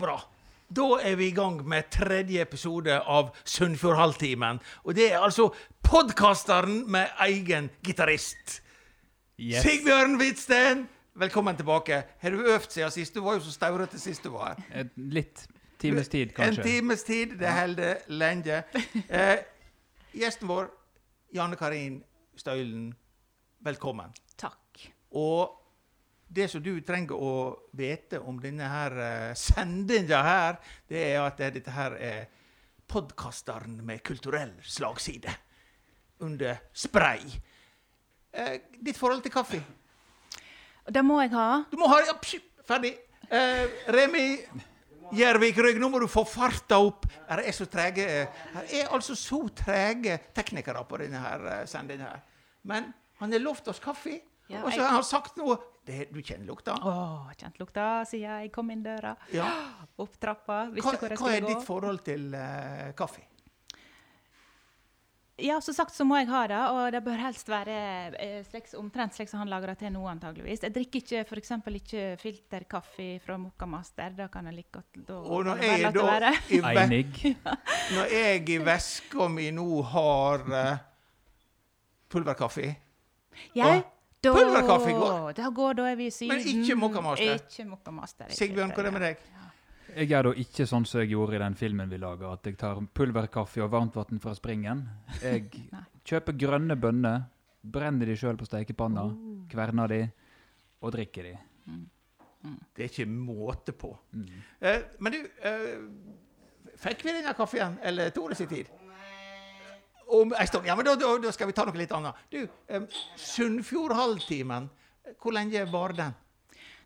bra. Da er vi i gang med tredje episode av Sunnfjordhalvtimen. Og det er altså podkasteren med egen gitarist. Yes. Sigbjørn Hvitsten, velkommen tilbake. Har du øvd siden sist? Du var jo så staurete sist du var her. Litt times tid, kanskje. En times tid. Det holder lenge. Eh, gjesten vår, Janne Karin Støylen, velkommen. Takk. Og det som du trenger å vite om denne her uh, sendinga her, det er at eh, dette her er podkasteren med kulturell slagside. Under spray. Eh, ditt forhold til kaffe? Det må jeg ha. Du må ha ja, psh, Ferdig. Eh, Remi Gjervik Rygg, nå må du få farta opp. Her er så trege eh, Her er altså så trege teknikere på denne her uh, sendinga her. Men han har lovt oss kaffe. Ja, og så har han sagt noe det, Du kjenner lukta? Å, kjent lukta siden jeg kom inn døra. Ja. Opp trappa. Hva, hvor jeg hva er ditt forhold til uh, kaffe? Ja, som sagt så må jeg ha det, og det bør helst være eh, slik, omtrent slik som han lager det til nå, antageligvis. Jeg drikker ikke f.eks. ikke filterkaffe fra Mokkamaster. Det kan jeg like godt da Og når jeg, da, i ve Einig. når jeg i veska mi nå har uh, pulverkaffe Jeg, da, Pulverkaffe går. Det går da er vi i Syden. Men ikke Mokkamaster. Ikke Mokkamaster. Sigbjørn, hva er det med deg? Jeg gjør da ikke sånn som jeg gjorde i den filmen vi lager, at jeg tar pulverkaffe og varmtvann fra springen. Jeg kjøper grønne bønner, brenner de sjøl på stekepanna, Oh. kverner de og drikker de. Det er ikke måte på. Mm. Eh, men du, eh, fikk vi denne kaffen, eller tok det sin tid? Om ei stund. Ja, men da, da, da skal vi ta noe litt annet. Du, eh, Sunnfjordhalvtimen, hvor lenge var den?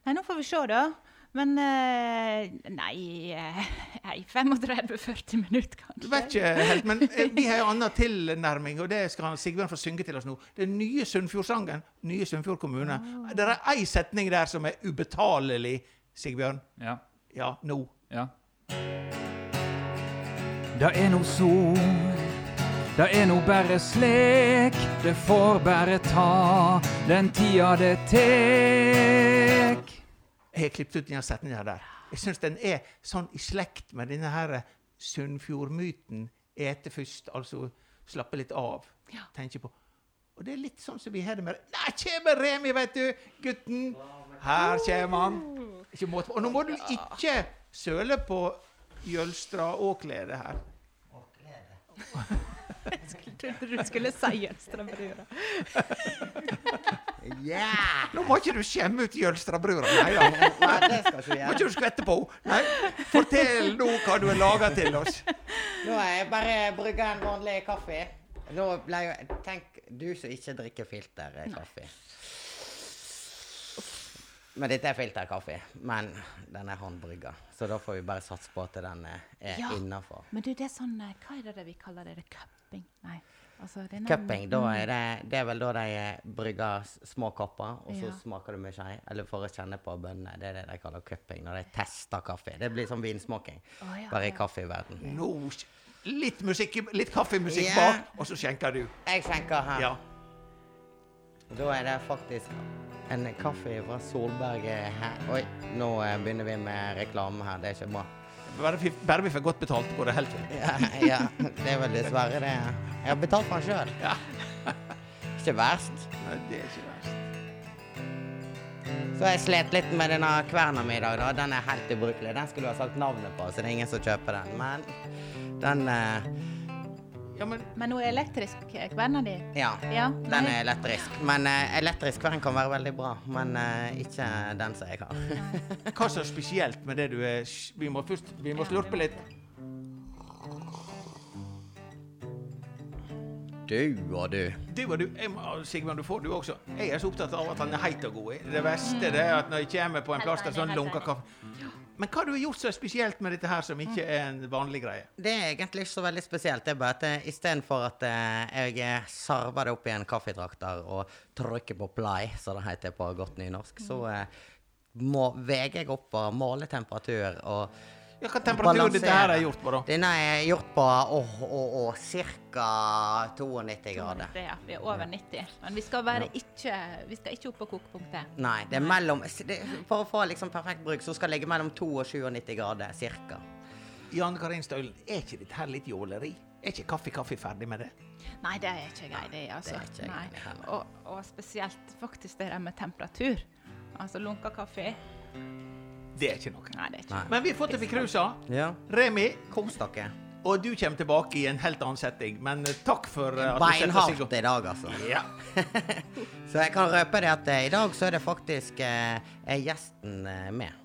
Nei, nå får vi se, da. Men uh, Nei, eh, nei 35-40 minutter, Du vet ikke helt, men eh, vi har en annen tilnærming, og det skal Sigbjørn få synge til oss nå. Den nye Sunnfjordsangen, nye Sunnfjord kommune. Det er ei setning der som er ubetalelig, Sigbjørn. Ja. Ja, nå. Ja. Det er nå sol, det er no bare slik, det får bare ta den tida det tek. Jeg har klippet ut denne setninga der. Jeg syns den er sånn i slekt med denne her Sunnfjordmyten. Ete først, altså slappe litt av. Ja. Tenke på. Og det er litt sånn som vi har det med Der kommer Remi, vet du! Gutten! Her kommer han. Ikke måte på. Og nå må du ikke søle på Jølstra-åkledet her. Jeg trodde du skulle si Jølstrabrura. Yeah! Nå må ikke du skjemme ut Jølstrabrura. Nei da. Nei, det skal ikke vi Må gjøre. ikke du skvette på henne. Nei. Fortell nå hva du har laga til oss. Nå har jeg bare brygga en vanlig kaffe. Nå ble jo Tenk, du som ikke drikker filterkaffe. Men dette er filterkaffe, men den er håndbrygga. Så da får vi bare satse på at den er Ja. innafor. Men du, det er sånn eh, Hva er det vi kaller det? det cupping? Nei. Altså, det er noen- Cupping, da er det, det er vel da de eh, brygger små kopper, og så Ja. smaker du med skje. Eller for å kjenne på bønnene. Det er det de kaller cupping, når de tester kaffe. Det blir som vinsmaking, oh, ja, bare i ja. kaffeverden. Nå sk- Litt musikk, litt kaffemusikk bak, og så skjenker du. Jeg skjenker her. Da er det faktisk en kaffe fra Solberget her. Oi, nå eh, begynner vi med reklame her. Det er ikke bra. Bare vi, bare vi får godt betalt, går det helt fint. Ja, ja, det er vel dessverre det. Jeg har betalt for den sjøl. Ja. Ikke verst. Nei, det er ikke verst. Så jeg slet litt med denne kverna mi i dag. da. Den er helt ubrukelig. Den skulle du ha sagt navnet på, så det er ingen som kjøper den. Men den eh, Ja, men Men hun er elektrisk, eh, din. di? Ja. Ja. Den er elektrisk. Men uh, elektrisk kvern kan være veldig bra. Men uh, ikke den som jeg har. hva som er spesielt med det du er Vi må først vi må slurpe litt. Du og du. Du og du, jeg Sigmund, du får du også. Jeg er så opptatt av at han er heit og god. Det verste det er at når jeg kommer på en plass der sånn lunker lunka kaffe Men hva har du gjort så spesielt med dette her som ikke er en vanlig greie? Det er egentlig ikke så veldig spesielt. Det er bare at eh, istedenfor at eh, jeg eh, sarver det opp i en kaffetrakter og trykker på play, som det heter på godt nynorsk, så må veger jeg opp og måler temperatur og Ja, hva temperatur dette her er gjort på, da? Denne er gjort på ca. 92 grader. Det, ja, vi er over 90. Men vi skal, være ikke, vi skal ikke opp på kokepunktet. Nei, det er mellom det, For å få liksom perfekt bruk, så skal det ligge mellom 2 og 97 grader ca. Jan Karin Støylen, er ikke dette her litt jåleri? Er ikke Kaffe Kaffe ferdig med det? Nei, det er ikke grei, det. altså. det er ikke Nei. Og, og spesielt faktisk det der med temperatur. Altså lunka kaffe. Det er ikke noe. Nei, det er ikke Nei. Men vi har fått det vi cruisa. Ja. Remi, Kos dere. og du kommer tilbake i en helt annen setting. Men eh, takk for at at du setter oss i. Beinhardt i dag, altså. Ja. Så jeg kan røpe det at eh, i dag så er det faktisk eh, er gjesten eh, med.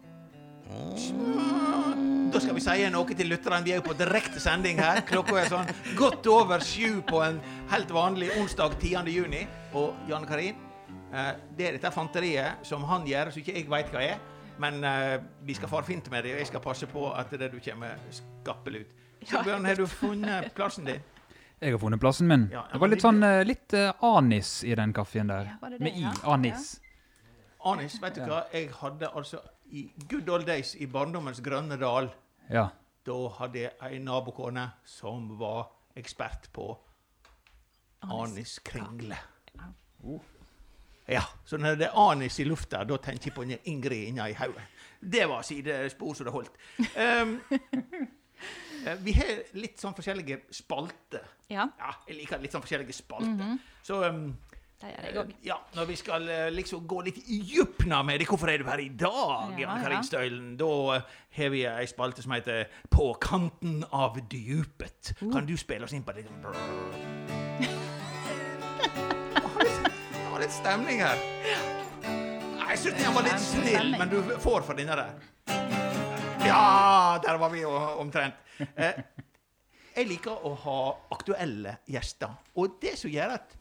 Da skal vi si noe til lytterne. Vi er jo på direkte sending her. Klokka er sånn godt over sju på en helt vanlig onsdag 10. juni. Og Jan Karin, eh, det er dette fanteriet som han gjør, som ikke jeg veit hva er. Men uh, vi skal fare fint med det, og jeg skal passe på at det du kommer skappel ut. Sigbjørn, har du funnet plassen din? Jeg har funnet plassen min. Ja, det var litt sånn uh, litt uh, anis i den kaffen der. Ja, det det, Med i. ja? Anis. Anis, vet du hva? Jeg hadde altså i good old days i barndommens grønne dal Ja. Da hadde jeg ei nabokone som var ekspert på anis kringle. Ja, så når det er anis i lufta, da tenker jeg på Ingrid inni hodet. Det var sidespor som det holdt. Um, vi har litt sånn forskjellige spalter. Ja, Ja, jeg liker litt sånn forskjellige spalter. Så um, det gjør jeg òg. ja, når vi skal eh, liksom gå litt i djupna med det, hvorfor er du her i dag, Ja, Karin ja. Støylen? Da eh, har vi ei spalte som heter På kanten av dypet. Uh. Kan du spille oss inn på litt stemning her. Jeg syns den var litt snill, men du får for denne der. Ja, der var vi omtrent. Eh, jeg liker å ha aktuelle gjester. Og det som gjør at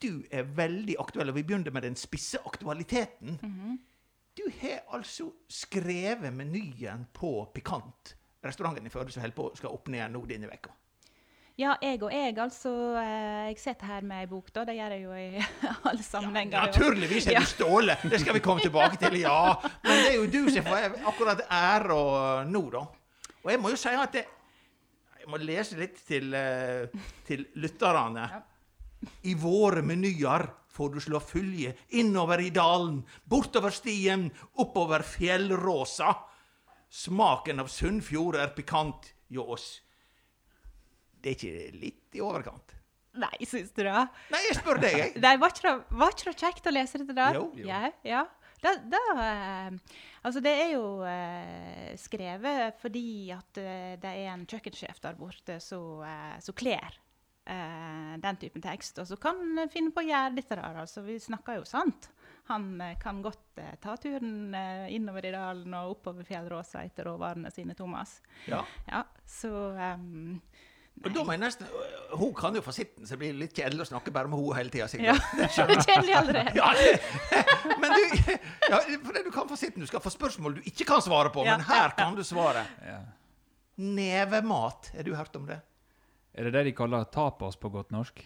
du er veldig aktuell, og vi begynner med den spisse aktualiteten Du har altså skrevet menyen på Pikant, restauranten i Førde som holder på skal opp ned nå denne veka. Ja, jeg og jeg, altså. eh, Jeg sitter her med ei bok, da. Det gjør jeg jo i alle sammenhenger. Ja, Naturligvis er Ja. du Ståle! Det skal vi komme tilbake til, ja. Men det er jo du som får akkurat æra nå, da. Og jeg må jo si at jeg, Jeg må lese litt til, eh, til lytterne. I våre menyer får du slå følge innover i dalen, bortover stien, oppover fjellråsa. Smaken av Sunnfjord er pikant hjå oss. Det er ikke litt i overkant? Nei, syns du det? Nei, jeg spør deg, jeg. Nei, var ikke det, var ikke det kjekt å lese dette da? Jo, jo. Ja, ja. Da, da, eh, altså det er jo eh, skrevet fordi at eh, det er en kjøkkensjef der borte som eh, kler eh, den typen tekst, og som kan finne på å gjøre dette der. Altså, vi snakker jo sant. Han eh, kan godt ta turen innover i dalen og oppover Fjellråsa etter råvarene sine, Thomas. Ja. Ja, så um, Og da må jeg nesten, øh, Hun kan jo fasitten, så det blir litt kjedelig å snakke bare med henne hele tida. Ja, kjedelig allerede. Ja, det, men du, ja, for det du kan fasitten. Du skal få spørsmål du ikke kan svare på, Ja, men her kan du svare. Ja. Nevemat. Har du hørt om det? Er det det de kaller tapas på godt norsk?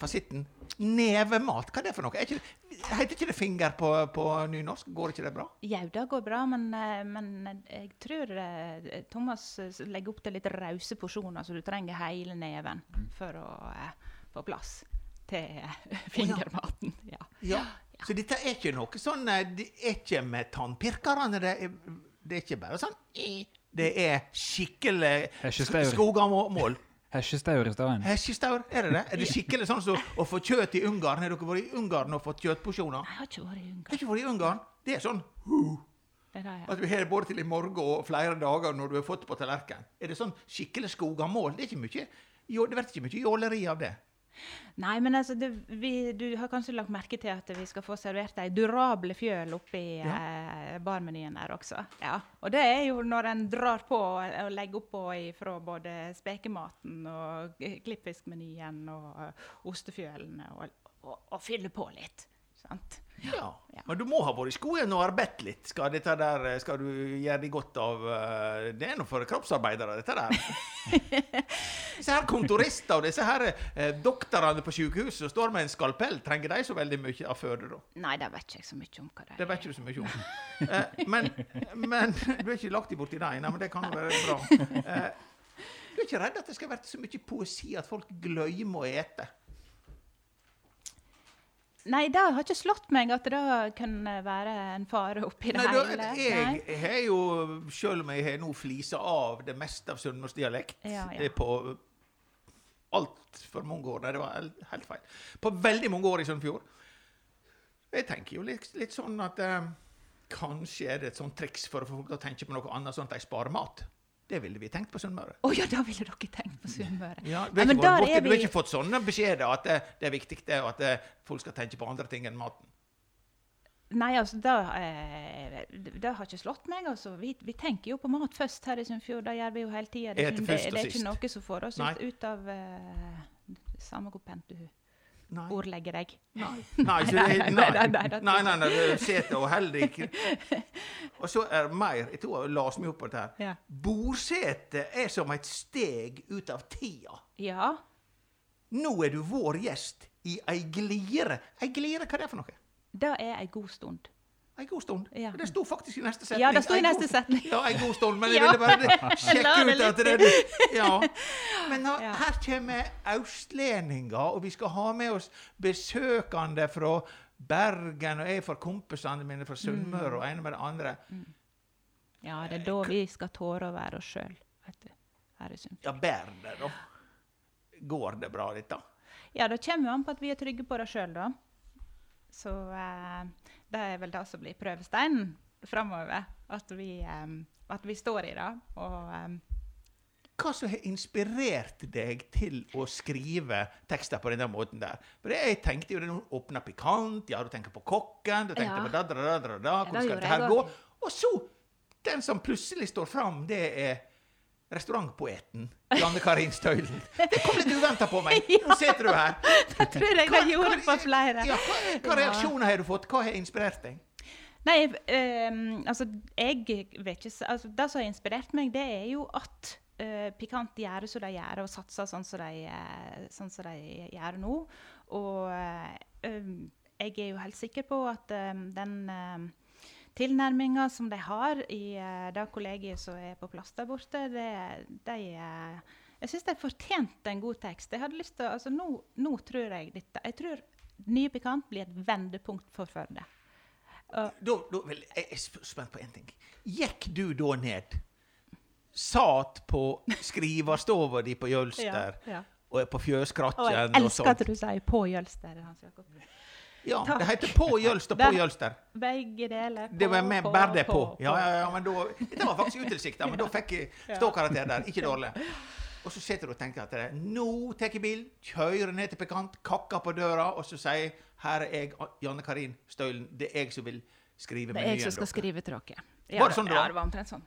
Fasitten. Nevemat, hva er det for noe? Er ikke, heter ikke det finger på, på nynorsk? Går ikke det bra? Jau, det går bra, men, eh, men jeg tror eh, Thomas eh, legger opp til litt rause porsjoner, så du trenger hele neven for å eh, få plass til eh, fingermaten. Ja. Ja. Så dette er ikke noe sånn eh, Det er ikke med tannpirkerne. Det er, det er ikke bare sånn eh, Det er skikkelig skogamål. Hesjestaur i stedet. Hesjestaur, er det det? Er det skikkelig sånn som å få kjøtt i Ungarn? Har dere vært i Ungarn og fått kjøttporsjoner? Jeg har ikke vært i Har Ungarn. ikke vært i Ungarn? Det er sånn Det er det, ja. at du har både til i morgen og flere dager når du har fått på tallerkenen. Er det sånn skikkelig skogamål? Det er ikke mye jo, det blir ikke mye jåleri av det. Nei, men altså, det, vi, du har kanskje lagt merke til at vi skal få servert ei durable fjøl oppi eh, barmenyen der også. Ja. Og det er jo når en drar på og, og legger oppå fra både spekematen og klippfiskmenyen og eh, ostefjølene og, og, og fyller på litt. Sant? Ja. Ja. Men du må ha vært i skogen og arbeidet litt. Skal, der, eh, skal du gjøre deg godt av eh, Det er noe for kroppsarbeidere, dette der. disse her kontorister og disse her eh, doktorene på sykehuset som står med en skalpell, trenger de så veldig mye av føde, da? Nei, det vet ikke jeg så mye om hva det er. Det vet ikke du så mye om. Eh, men, men du er ikke lagt borti det? Nei, men det kan jo være bra. Eh, du er ikke redd at det skal være så mye poesi at folk glemmer å ete? Nei, det har ikke slått meg at det kan være en fare oppi det Nei, hele. jeg har jo, selv om jeg har nå flisa av det meste av sunnmørsdialekt Ja, ja. det er på altfor mange år Nei, det var helt- helt feil. På veldig mange år i Sunnfjord. Jeg tenker jo litt, litt sånn at eh, kanskje er det et sånt triks for å få folk til å tenke på noe annet, sånn at de sparer mat. Det ville vi tenkt på Sunnmøre. Å ja, da ville dere tenkt på Sunnmøre. Ja, du, har borti- er du har vi- ikke fått sånne beskjeder at det, det er viktig det, at det, folk skal tenke på andre ting enn maten? Nei, altså, det, eh, det har ikke slått meg. altså. Vi, vi tenker jo på mat først her i Sunnfjord. Det gjør vi jo hele tida. Det, det er ikke noe som får oss ut, ut av eh, Samme hvor pent du Nei. ordlegge deg. Nei. Nei, nei, nei, nei, nei, nei, Sæter og så er mer Jeg tror jeg las meg opp på dette. her. Bordsete er som et steg ut av tida. Ja. Nå er du vår gjest i ei glire. Ei glire, hva er det for noe? Det er ei god stund. Ei god stund. Ja. Det sto faktisk i neste setning. Ja, det sto i neste setning. Ja, ei god stund, men jeg ville bare sjekke ut at det det Ja. Men nå, her kommer austlendinger, og vi skal ha med oss besøkende fra Bergen, og jeg får kompisene mine fra Sunnmøre, og ene med det andre. Ja, det er da vi skal tåre å være oss sjøl. Her i Sunnfjord. Ja, bærer det, da. Går det bra, dette? Ja, det kommer jo an på at vi er trygge på det sjøl, da. Så eh, det er vel det som blir prøvesteinen framover. At, vi, eh, at vi står i det. Og um, Hva som har inspirert deg til å skrive tekster på denne måten der? For jeg tenkte jo det nå åpna pikant, ja, du tenker på kokken, du tenkte Ja. på da, da, da, da, da, hvordan det skal dette gå? Og så, den som plutselig står fram, det er restaurantpoeten Janne Karin Støylen. Det kom litt uventa på meg. Nå sitter du her. det tror jeg det gjorde for flere. Ja, hva, hva reaksjoner har du fått? Hva har inspirert deg? Nei, ehm, altså, jeg vet ikke altså, Det som har inspirert meg, det er jo at eh, Pikant gjør som de gjør, og satser sånn som de, eh, sånn som de gjør nå. Og eh, ehm, jeg er jo helt sikker på at ehm, den um, tilnærminga som de har i eh, det kollegiet som er på plass der borte, det, de eh, Jeg syns de fortjente en god tekst. Jeg hadde lyst til, altså nå, nå tror jeg dette Jeg tror Nye Pikant blir et vendepunkt for Førde. Da, da, vel, jeg er sp- spent på én ting. Gikk du da ned, satt på skriverstova di på Jølster ja. og på på Og jeg fjøskrakken og, elsker at du sier 'på Jølster'. Hans Jakob. Ja, Takk. det heter På Jølster, på Jølster. Begge deler. Det var med bare det på. Ja, på. ja, ja, men da, det var faktisk utilsikta, men da fikk jeg ståkarakter der. Ikke dårlig. Og så sitter du og tenker at det, nå tar jeg bil, kjører ned til Pikant, kakker på døra, og så sier her er jeg, Janne Karin Støylen, det er jeg som vil skrive Det er jeg som skal dere. skrive til dere. Var det sånn det ja, var? det var omtrent sånn.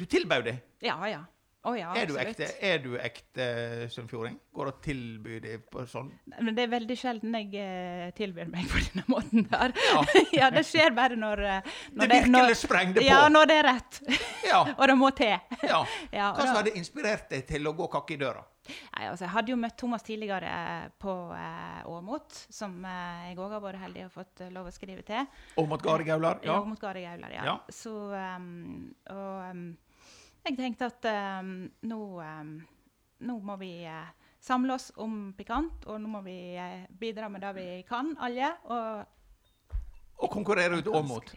Du tilbød det. Ja, ja. Å ja, Er du ekte, er du ekte sunnfjording? Går det å tilby det på sånn? Men det er veldig sjelden jeg eh, tilbyr meg på denne måten der. Ja. ja, det skjer bare når, eh, når Det virkelig sprenger det på. Ja, når det er rett. Ja. og det må til. ja. Ja, Hva som hadde inspirert deg til å gå kakke i døra? Nei, altså, jeg hadde jo møtt Thomas tidligere eh, på eh, Åmot, som eh, jeg òg har vært heldig og fått lov å skrive til. Åmot mot Gari Gaular? Ja. Ja. Gari Gaular, ja. Ja. Så um, Og um, jeg tenkte at um, nå, um, nå må vi eh, samle oss om Pikant, og nå må vi eh, bidra med det vi kan, alle. Og Og konkurrere ut Åmot? mot.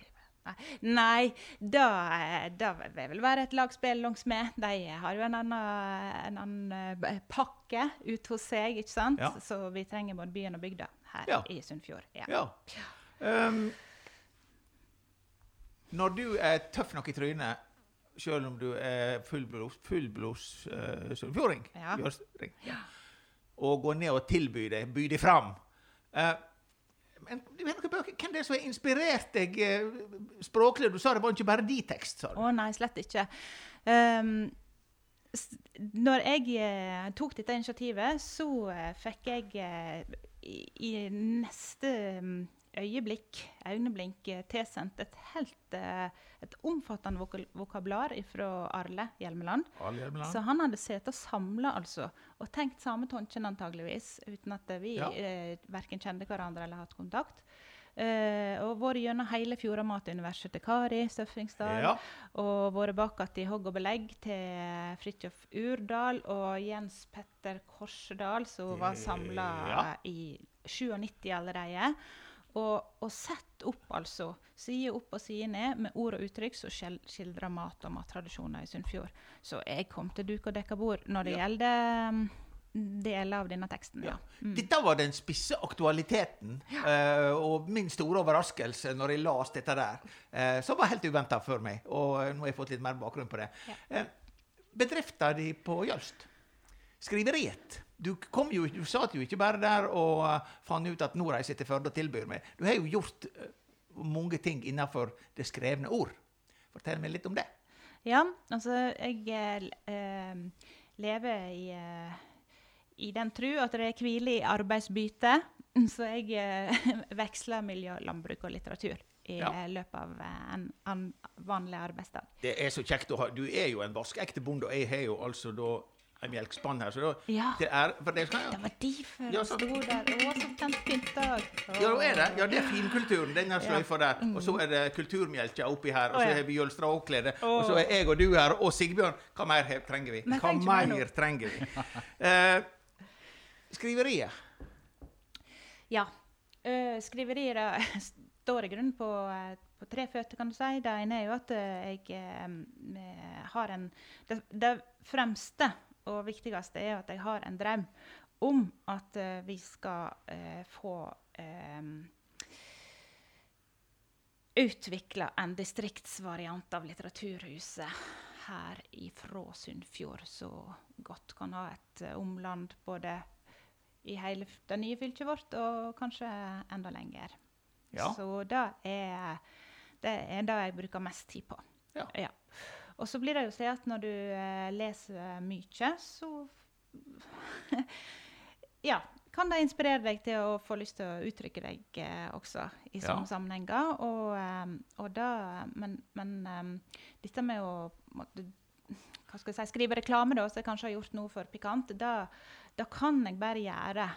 Nei, det, eh, vil vel være et lagspill langs med. De har jo en annen, en annen pakke ut hos seg, ikke sant? Ja. Så vi trenger både byen og bygda her Ja. i Sunnfjord. Ja. Ja. Um, når du er tøff nok i trynet, selv om du er fullblods, fullblods uh, sunnfjording, Ja. jørsring, og går ned og tilbyr deg, by deg fram Uh, men du har noen bøker, Hvem det er som har inspirert deg eh, språklig? Du sa det var ikke bare din tekst. sa du. Å nei, slett ikke. Um, når jeg eh, tok dette initiativet, så fikk jeg i, i neste mm, øyeblikk, øyeblink, eh, tilsendt et helt eh, et omfattende vokabular fra Arle Hjelmeland. Arle Hjelmeland. Så han hadde sittet og samla altså, og tenkt samme tanken antageligvis, uten at vi Ja. eh, verken kjente hverandre eller hatt kontakt. Uh, og vært gjennom hele Fjordamatuniverset til Kari Støffingsdal. Ja. Og vært bak i hogg og belegg til Fridtjof Urdal og Jens Petter Korsedal, som var samla Ja. i 97 allerede. Og, og sett opp, altså, side opp og side ned, med ord og uttrykk som skildrer mat og mattradisjoner i Sunnfjord. Så jeg kom til duk og dekka bord når det Ja. gjelder mm, deler av denne teksten. Ja. Mm. Dette var den spisse aktualiteten, eh, og min store overraskelse når jeg las dette der, uh, som var helt uventa for meg. Og eh, nå har jeg fått litt mer bakgrunn på det. Ja. Uh, bedrifta di på Jølst, skriveriet. Du, kom jo, du satt jo ikke bare der og uh, fant ut at nå reiser jeg til Førde og tilbyr meg. Du har jo gjort uh, mange ting innenfor det skrevne ord. Fortell meg litt om det. Ja, altså jeg eh, lever i, i den tru at det er hvile i arbeidsbyte. Så jeg veksler miljø, landbruk og litteratur i Ja. løpet av en, en vanlig arbeidsdag. Det er så kjekt å ha Du er jo en vaskeekte bonde, og jeg har jo altså da en melkspann her, så da Ja, det er, for det skal, det var derfor Ja, så- sto der. Å, så kjempefint dag. Ja, det er det. Ja, det er finkulturen. Den Ja. sløyfa der. Og så er det kulturmjelka oppi her. Og så ja. har vi jølstra åklede. Og så er jeg og du her. Og Sigbjørn. Hva mer trenger vi? Hva mer trenger vi? Eh, skriveriet. Ja. Uh, skriveriet står i grunnen på, på tre føtter, kan du si. Det ene er jo at eh, jeg eh, har en det, det fremste og viktigste er at jeg har en drøm om at uh, vi skal uh, få um, utvikla en distriktsvariant av Litteraturhuset her ifra Sunnfjord, så godt kan ha et uh, omland både i hele det nye fylket vårt, og kanskje enda lenger. Ja. Så det er, det er det jeg bruker mest tid på. Ja. Og så blir det jo si at når du eh, leser mye, så Ja. Kan det inspirere deg til å få lyst til å uttrykke deg eh, også i Ja. sånne sammenhenger? Og, eh, og da, men men eh, dette med å måtte, hva skal jeg si, skrive reklame, da, som jeg kanskje har gjort noe for Pikant, da, da kan jeg bare gjøre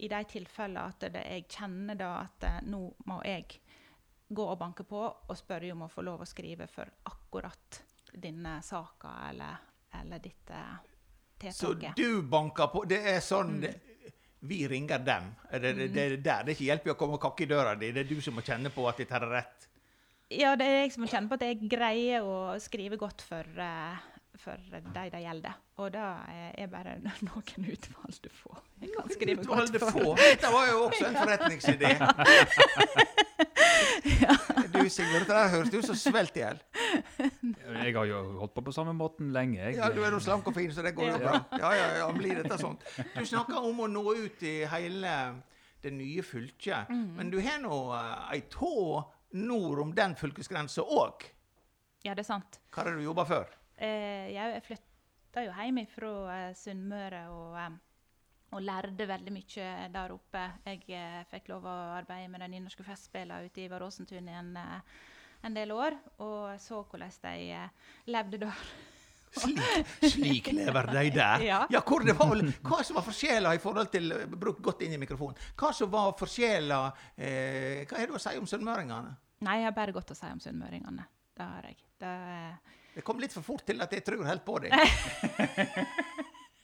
i de tilfellene at det, jeg kjenner da at eh, nå må jeg gå og banke på og spørre om å få lov å skrive for akkurat denne saka eller, eller dette Så du banker på Det er sånn Mm. Vi ringer dem. Det, det, det, det er ikke hjelp i å komme og kakke i døra di. Det er du som må kjenne på at dette er rett. Ja, det er jeg som må kjenne på at jeg greier å skrive godt for, eh, for de det gjelder. Og da er bare noen utvalgte få. Jeg kan skrive godt Utvalgte for. få. Dette var jo også en forretningsidé. Du, Sigurd, det der høres ut som svelt i hjel. Jeg har jo holdt på på samme måten lenge. Jeg. Ja, du er jo slank og fin, så det går jo bra. Ja, ja, ja, blir dette sånt. Du snakker om å nå ut i hele det nye fylket. Mm. Men du har nå eh, ei tå nord om den fylkesgrensa òg. Ja, det er sant. Hva har du jobba før? Eh, jeg flytta jo hjem fra eh, Sunnmøre og, eh, og lærte veldig mye der oppe. Jeg eh, fikk lov å arbeide med de nynorske festspillene ute i Varåsentun i en, eh, en del år, og så hvordan de eh, levde der. Slik, slik lever de der. Ja. hvor det var, hva som var forskjella i forhold til Bruk godt inn i mikrofonen. Hva som var forskjella eh, Hva har du å si om sunnmøringene? Nei, jeg har bare godt å si om sunnmøringene. Det har jeg. Det, er- Det kom litt for fort til at jeg tror helt på deg.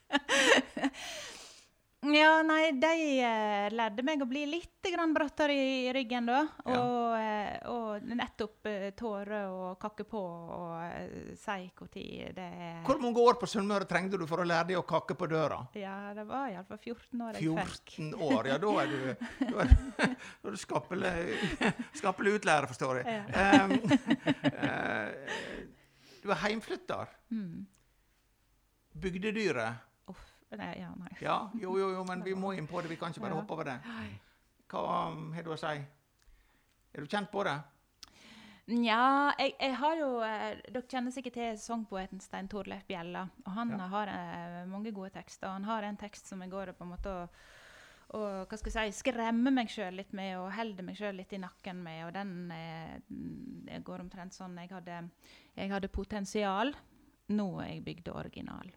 Ja, nei, de eh, lærte meg å bli litt grann brattere i ryggen, da. Ja. Og, eh, og nettopp eh, tåre og kakke på og eh, si når det er Hvor mange år på Sunnmøre trengte du for å lære deg å kakke på døra? Ja, det var iallfall 14 år jeg fikk. 14 år, ja, da er du, da er, da er du skappelig, skappelig utlærer, forstår jeg. Ja. Um, uh, du er heimflytter. Mm. Bygdedyret. Nei, ja, nei. Ja, jo, jo, jo, men vi må inn på det. Vi kan ikke bare Ja. hoppe over det. Hva um, har du å si? Er du kjent på det? Nja, jeg, jeg har jo eh, Dere kjenner sikkert til sangpoeten Stein Torleif Bjella. Og han Ja. har eh, mange gode tekster. Han har en tekst som jeg går på en måte og, og hva skal jeg si, skremmer meg sjøl litt med og holder meg sjøl litt i nakken med. Og den eh, det går omtrent sånn. Jeg hadde, jeg hadde potensial. Nå er jeg bygd original.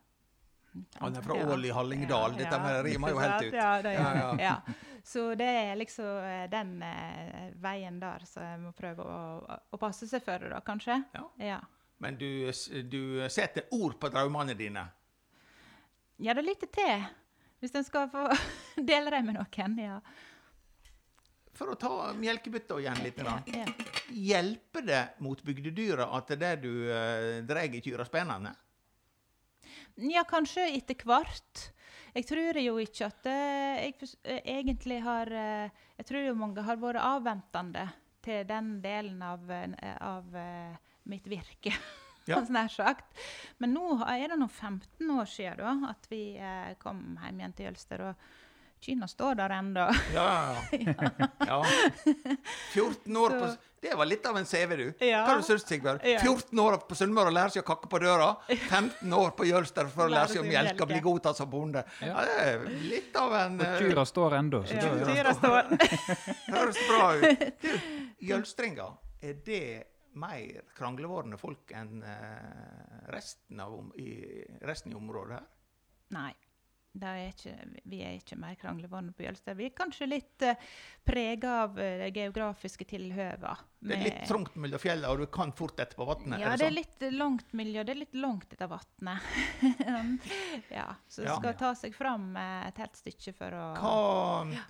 Han er fra Ål i Hallingdal. Dette med rimer jo helt ut. Ja, det Ja, gjør ja. det. Så det er liksom eh, den eh, veien der som jeg må prøve å, å passe seg for, da, kanskje. Ja. Ja. Men du, du setter ord på drømmene dine. Ja, det er litt til. Hvis en skal få dele det med noen. Ja. For å ta melkebytta igjen litt. Ja, ja. Hjelper det mot bygdedyra at det du eh, drar i kyra spennende? Ja, kanskje etter hvert. Jeg tror jo ikke at eh, jeg eh, egentlig har eh, Jeg tror jo mange har vært avventende til den delen av, av mitt virke. Ja. sånn nær sagt. Men nå er det nå 15 år siden da, at vi kom hjem igjen til Jølster. Og Kina står der ennå. Ja, ja, ja. ja. 14 år på Det var litt av en CV, du. Ja. Hva har du Sigbjørn? Ja. 14 år på Sunnmøre og lærer seg å kakke på døra. 15 år på Jølster for å Lære seg å melke og bli godtatt som bonde. Ja. Ja, det er litt av en Og kyrne står ennå. Ja, da- står. Høres bra ut. Du, jølstringa, er det mer kranglevårende folk enn eh, resten, av, i, resten i området her? Nei. Det er ikke, vi er ikke mer kranglevorne på Jølster. Vi er kanskje litt uh, prega av uh, geografiske tilhøva. Det er litt trangt mellom fjellene, og du kan fort etterpå på vannet? Ja, er det det er sånn? litt langt miljø. Det er litt langt etter vannet. ja, så det Ja. skal ta seg fram eh, et helt stykke for å Hva,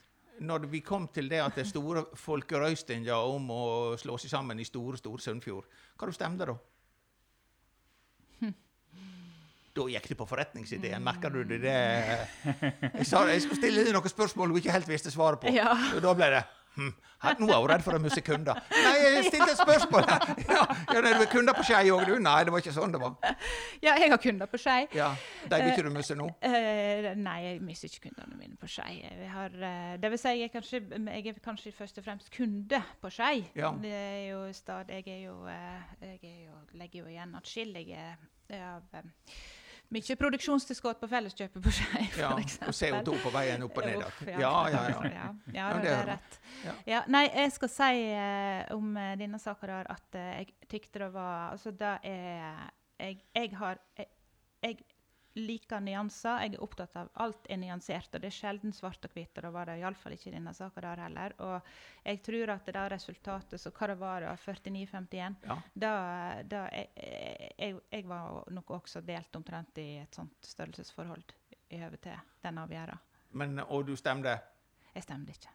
når vi kom til det at det er store folkerøystinger om å slå seg sammen i store, store Sunnfjord, hva stemte da? Da gikk du på forretningsideen, merker du det? Jeg sa jeg skulle stille deg noen spørsmål du ikke helt visste svaret på. Ja. Og da ble det hm, Nå er hun redd for å miste kunder. Nei, jeg stilte et spørsmål! Ja, ja, Du er kunder på Skei òg, du? Nei, det var ikke sånn det var. Ja, jeg har kunder på Skei. Ja, De vil ikke du miste nå? Eh, nei, jeg mister ikke kundene mine på Skei. Eh, det vil si, jeg er, kanskje, jeg er kanskje først og fremst kunde på Skei. Ja. Det er jo stad, jeg er jo, eh, jeg er jo, legger jo igjen atskillige eh, av eh, mye produksjonstilskudd på Felleskjøpet på Skei, Ja, og CO2 på veien opp og ned. igjen. Ja, ja, ja. ja, ja, Ja, det, er rett. Nei, jeg skal si uh, om eh, denne saka der at uh, jeg tykte det var Altså, det er Jeg, jeg har jeg, jeg liker nyanser. Jeg er opptatt av alt er nyansert, og det er sjelden svart og hvitt. Og det var det iallfall ikke i denne saka der heller. Og jeg tror at det der resultatet, så hva det var 49-51 Ja. da, da jeg, jeg, jeg var nok også delt omtrent i et sånt størrelsesforhold i høve til den avgjørelsen. Men, og du stemte? Jeg stemte ikke.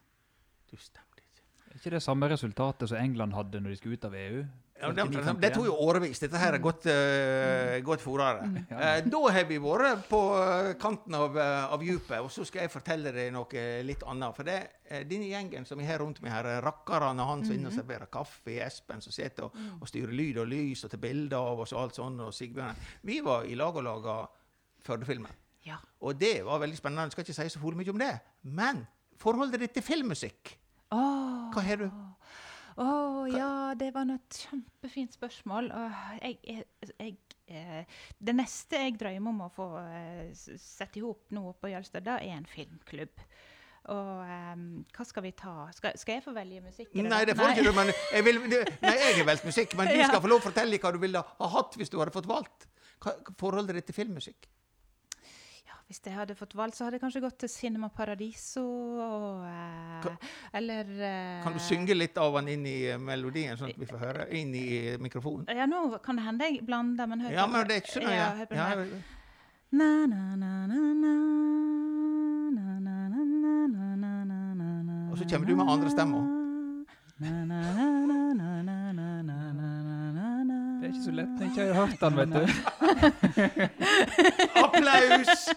Du stemte ikke. Er ikke det samme resultatet som England hadde når de skulle ut av EU? Ja, det, det tok jo årevis. Dette her er godt, uh, godt forere. Eh, da har vi vært på eh, kanten av, uh, av djupet, og så skal jeg fortelle deg noe litt annet. For det, uh, denne gjengen som vi har rundt meg her, rakkerne han som er inne og serverer kaffe, Espen som sitter og, og styrer lyd og lys og tar bilder av oss og alt sånt, og Sigbjørn Vi var i lag og laga Førde-filmen. Ja. Og det var veldig spennende. Jeg skal ikke si så mye om det. Men forholdet ditt til filmmusikk, oh. hva har du? Åh, ja, det var nå et kjempefint spørsmål. Jeg, jeg, jeg, eh, det neste jeg drømmer om å få eh, sette i hop nå på Jølstad, det er en filmklubb. Og um, hva skal vi ta? Skal, skal jeg få velge musikk? Nei, det får ikke du, men jeg, vil, du, nei, jeg har valgt musikk. Men du Ja. skal få lov å fortelle hva du ville ha hatt hvis du hadde fått valgt. Hva, forholdet ditt til filmmusikk? Hvis jeg hadde fått valgt, så hadde jeg kanskje gått til Cinema Paradiso. Og, uh, eller uh, Kan du synge litt av den inn i melodien, sånn at vi får høre? Inn i mikrofonen? Ja, nå kan det hende jeg blander, men hør ja, men det er ikke noe, ja. ja, Og så kommer du med andre stemmer. Na, na, na, na, na, na. Det er ikke så lett når jeg ikke har hørt den, vet du. Applaus!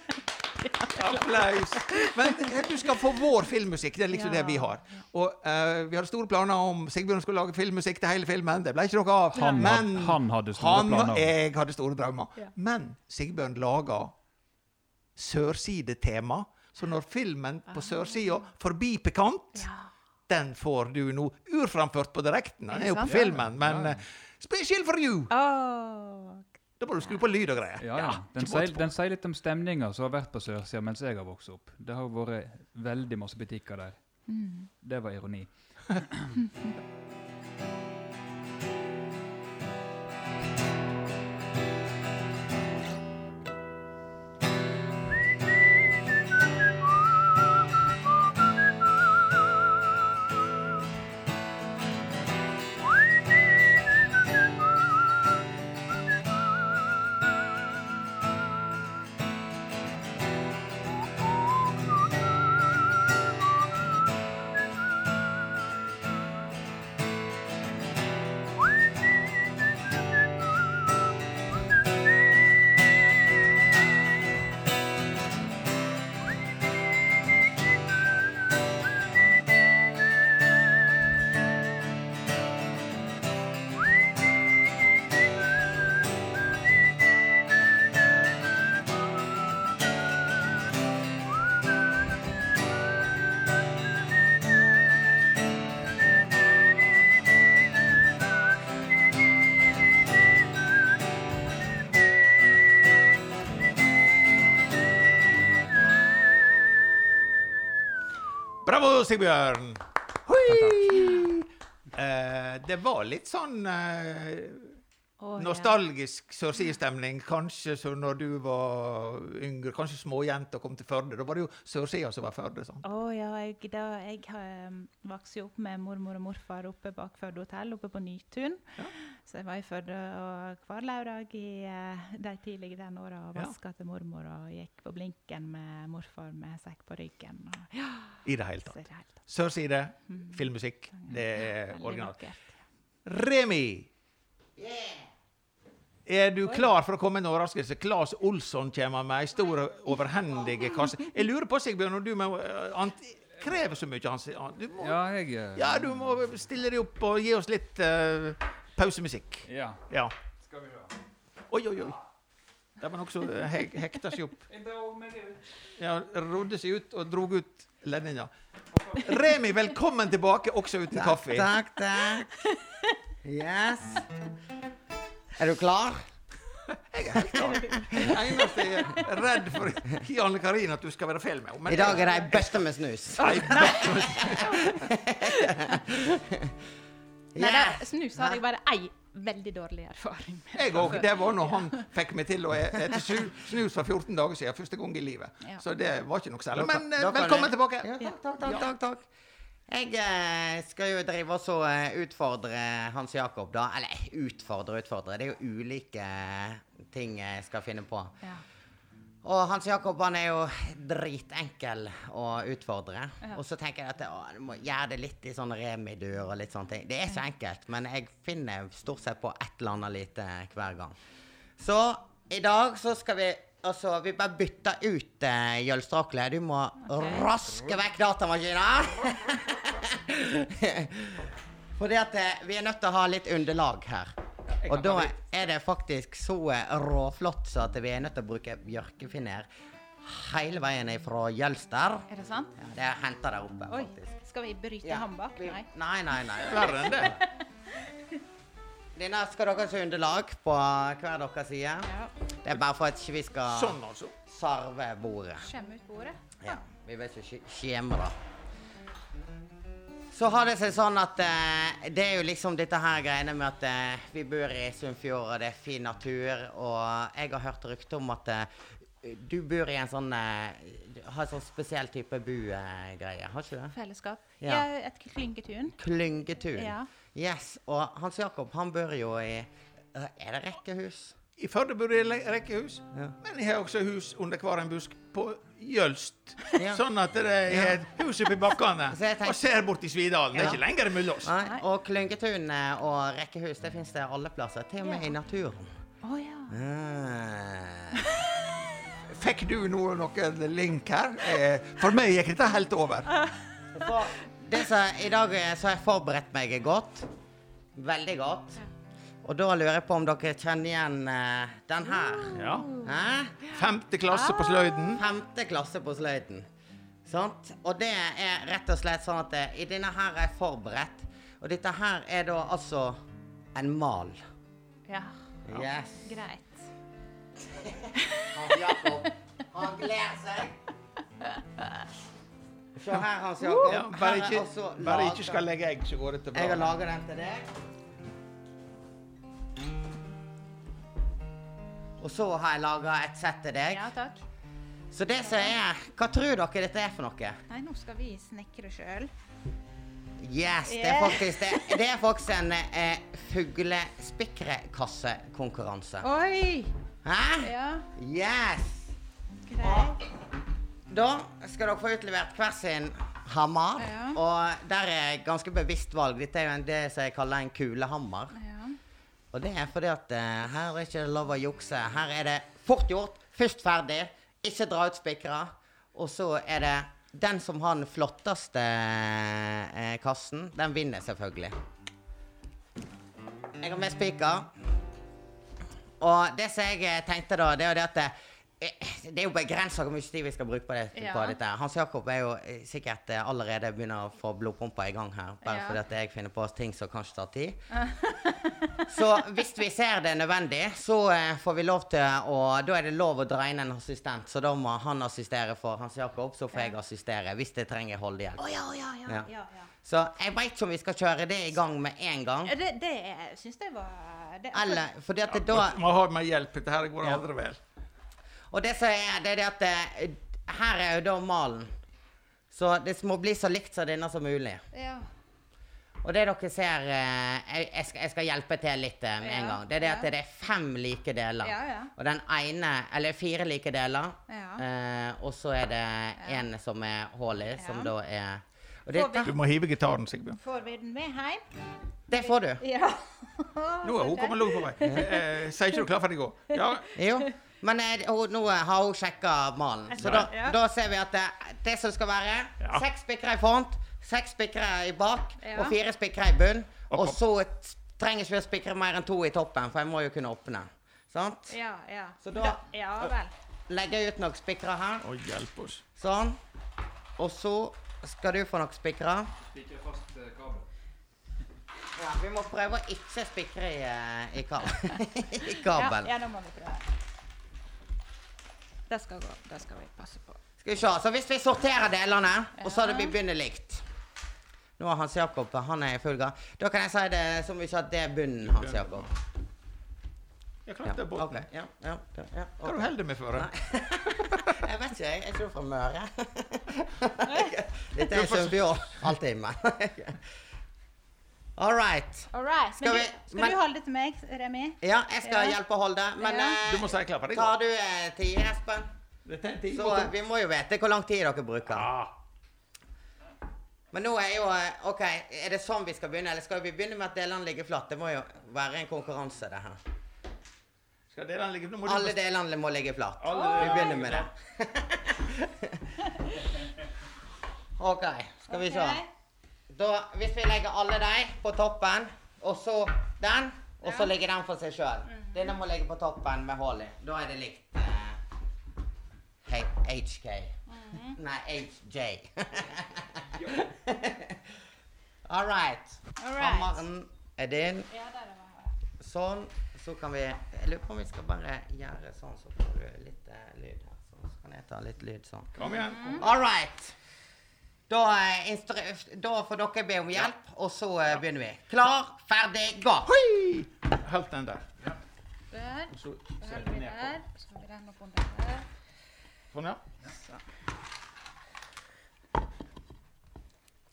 Applaus! Men eh, du skal få vår filmmusikk. Det er liksom Ja. det vi har. Og uh, vi hadde store planer om Sigbjørn skulle lage filmmusikk til hele filmen. Det ble ikke noe av. Han, Men had, han hadde store han planer. jeg hadde store drømmer. Ja. Men Sigbjørn laga sørsidetema. Så når filmen på sørsida, forbi Pikant, Ja. Den får du nå urframført på direkten. Den Er jo på filmen, men eh, special for you! Oh. Da må du skru på lyd og greier. Ja, ja. Den, sier, den sier litt om stemninga som har vært på sørsida mens jeg har vokst opp. Det har vært veldig masse butikker der. Mm. Det var ironi. Bravo, Sigbjørn! Eh, det var litt sånn eh, ja. nostalgisk sørsидestemning, kanskje som når du var yngre, kanskje småjente og kom til Førde. Da var det jo sørsida som var Førde. sånn. Å ja, jeg, da, jeg har um, vokst jo opp med mormor og morfar oppe bak Førde hotell, oppe på Nytun. Ja. Så jeg var i Førde hver lørdag i eh, de tidlige den åra og Ja. til mormor og gikk på blinken med morfar med sekk på ryggen. Og, ja, I det hele tatt. tatt. Sørside, Mm. filmmusikk, det er originalt. Remi! Er du klar for å komme med en overraskelse? Claes Olsson kommer med ei stor, overhendig kasse. Jeg lurer på, Sigbjørn, om du med eh, Han krever så mye. Han, du må, Ja, jeg eh, ja, du må stille deg opp og gi oss litt eh, pausemusikk. Ja. Ja. Skal vi da. Oi, oi, oi. Det var noe som he hekta seg opp. Ja, rodde seg ut og drog ut ledninga. Remi, velkommen tilbake, også uten kaffe. Takk, takk. Yes. Er du klar? Jeg er helt klar. Det eneste jeg er redd for i Anne Karin at du skal være feil med henne. I dag er det ei bøtte med snus. Nei, Nei, da, snus har jeg bare ei veldig dårlig erfaring med. Jeg òg. Det var når han fikk meg til å ete snus for 14 dager siden. Første gang i livet. Ja. Så det var ikke noe særlig. Men da, da velkommen jeg- tilbake. Ja, takk, takk, takk, ja. takk. Jeg eh, skal jo drive og eh, utfordre Hans Jakob, da. Eller utfordre, utfordre. Det er jo ulike eh, ting jeg skal finne på. Ja. Og Hans Jakob han er jo dritenkel å utfordre. Ja. Og så tenker jeg at å, du må gjøre det litt i sånn remidur og litt sånne ting. Det er så enkelt, men jeg finner stort sett på et eller annet lite hver gang. Så i dag så skal vi Altså, vi bare bytter ut uh, Jølstrakle. Du må raske vekk datamaskinen. Fordi at eh, vi er nødt til å ha litt underlag her. Og da er det faktisk så råflott så at vi er nødt til å bruke bjørkefinner hele veien fra Jølster. Er det sant? Ja, det er henta der oppe, Oi, faktisk. skal vi bryte Ja, ham bak? Nei. Nei, nei, nei. Verre enn det. Denne skal dere se underlag på hver deres side. Ja. Det er bare for at ikke vi skal Sånn, altså. sarve bordet. Skjemme ut bordet. Ja, vi vil ikke sk- skjemme det. Så har det seg sånn at eh, det er jo liksom dette her greiene med at eh, vi bor i Sunnfjord, og det er fin natur, og jeg har hørt rykte om at eh, du bor i en sånn eh, Har en sånn spesiell type bu-greie, har ikke du? Fellesskap. Ja. Ja. et klyngetun. Klyngetun. Ja. Yes. Og Hans Jakob, han bor jo i eh, Er det rekkehus? I Førde bor det le- rekkehus, Ja. men jeg har også hus under hver en busk på Jølst. Ja. Sånn at det er et hus oppi bakkene Så jeg tenker- og ser bort i Svidalen. Det er ikke lenger mellom oss. Nei. Og klyngetun eh, og rekkehus, det fins det alle plasser. Til og med Ja. i naturen. Å ja. Ah. Fikk du noe, noen link her? Eh, For meg gikk dette helt over. Så I dag eh, så har jeg forberedt meg godt. Veldig godt. Og da lurer jeg på om dere kjenner igjen uh, den her. Ja. Hæ? Femte klasse på sløyden. Femte klasse på sløyden. Sant? Og det er rett og slett sånn at eh, i denne her er jeg forberedt. Og dette her er da altså en mal. Ja, Yes. greit. Hans Jakob, han gleder seg. Se her, Hans Jakob. Ja, bare ikke, også bare ikke skal legge egg, så går dette Jeg har laget den til deg. Og så har jeg laget et sett til deg. Ja, takk. Så det som er Hva tror dere dette er for noe? Nei, nå skal vi snekre sjøl. Yes, det er faktisk, det, det er faktisk en eh, fuglespikrekassekonkurranse. Oi! Hæ? Ja, Yes! greit. Da skal dere få utlevert hver sin hammer. Ja. Og der er ganske bevisst valg. Dette er jo en, det som jeg kaller en kulehammer. Ja. Og det er fordi at uh, her er ikke lov å jukse. Her er det fort gjort, først ferdig, ikke dra ut spikra. Og så er det den som har den flotteste eh, kassen, den vinner selvfølgelig. Jeg har med spiker. Og det som jeg eh, tenkte da, det er det at eh, det er jo begrensa hvor mye tid vi skal bruke på, det, Ja. på dette. Hans Jakob er jo eh, sikkert eh, allerede begynner å få blodpumpa i gang her. Bare Ja. fordi at jeg finner på ting som kanskje tar tid. Så hvis vi ser det nødvendig, så eh, får vi lov til å Da er det lov å dra inn en assistent. Så da må han assistere for Hans Jakob, så får jeg assistere hvis det trenger holdehjelp. Oh, ja, ja, ja. Ja. ja, ja. Så jeg veit ikke om vi skal kjøre det i gang med en gang. Det, det syns jeg var det, Eller fordi at det da Må ha med hjelp. Dette går Ja. aldri vel. Og det som er, det er det at eh, her er jo da malen. Så det må bli så likt som denne som mulig. Ja. Og det dere ser eh, jeg, jeg, skal, jeg skal hjelpe til litt eh, med en Ja, gang. Det er det at det er fem like deler. Ja, ja. Og den ene Eller fire like deler. Ja. Eh, og så er det en som er hull i, som Ja. da er dette Du må hive gitaren, Sigbjørn. Får vi den med hjem? Det får du. Ja. Nå er hun kommet langt på vei. Eh, Sier ikke du klar for å gå? Ja. Jo. Men hun, nå har hun sjekka malen. Så da, Ja. da ser vi at det, det som skal være Ja. seks spikere i front, seks spikere i bak Ja. og fire spikere i bunn. Og så trenger trenger ikke vi å spikre mer enn to i toppen, for jeg må jo kunne åpne. Sant? Ja, ja. Så da- Ja vel. Legger jeg ut noen spikre her. Å, hjelp oss. Sånn. Og så skal du få noen spikre. Spikre fast eh, kabel. Ja, vi må prøve å ikke spikre i, eh, i, kabel. i Ja, kabel. ja, nå må vi prøve. Det skal gå. Det skal vi passe på. Skal vi se. Så hvis vi sorterer delene, og så vi begynner likt Nå har Hans Jakob han er i full gang. Da kan jeg si det som vi sa, det er bunnen, Hans Jakob. Jeg Ja, ja, ja, ja, ja, Hva er du holder med for? Jeg vet ikke, jeg. Er ikke fra Møre? Dette er Sunnfjord. Alltid med. All right. All right. Skal du, vi- skal men- du holde til meg, Remi? Ja, jeg skal Ja. hjelpe å holde. Men Ja. eh, Du må si klar for å tar du eh, tid, Espen? Time Så og eh, vi må jo vite hvor lang tid dere bruker. Ja. Men nå er jo eh, OK, er det sånn vi skal begynne? Eller skal vi begynne med at delene ligger flatt? Det må jo være en konkurranse, det her. Skal delene ligge flatt? Alle delene må ligge flatt. Alle Vi begynner med det. OK, skal vi se. Da, hvis vi legger alle de på toppen, og så den, og så ligger den for seg sjøl. Denne må ligge på toppen med hull i. Da er det likt eh, HK. Nei, HJ. All right. Hammeren er din. Sånn. Så kan vi Jeg lurer på om vi skal bare gjøre sånn, så får du litt eh, lyd her. Sånn, så kan jeg ta litt lyd sånn. Kom igjen. All right. Da, eh, da får dere be om hjelp, og så eh, begynner vi. Klar, ferdig, gå! Hoi! Helt den der. Der. Og så Så ser vi ned der. på. Så har vi den opp under der. Sånn, ja. Så.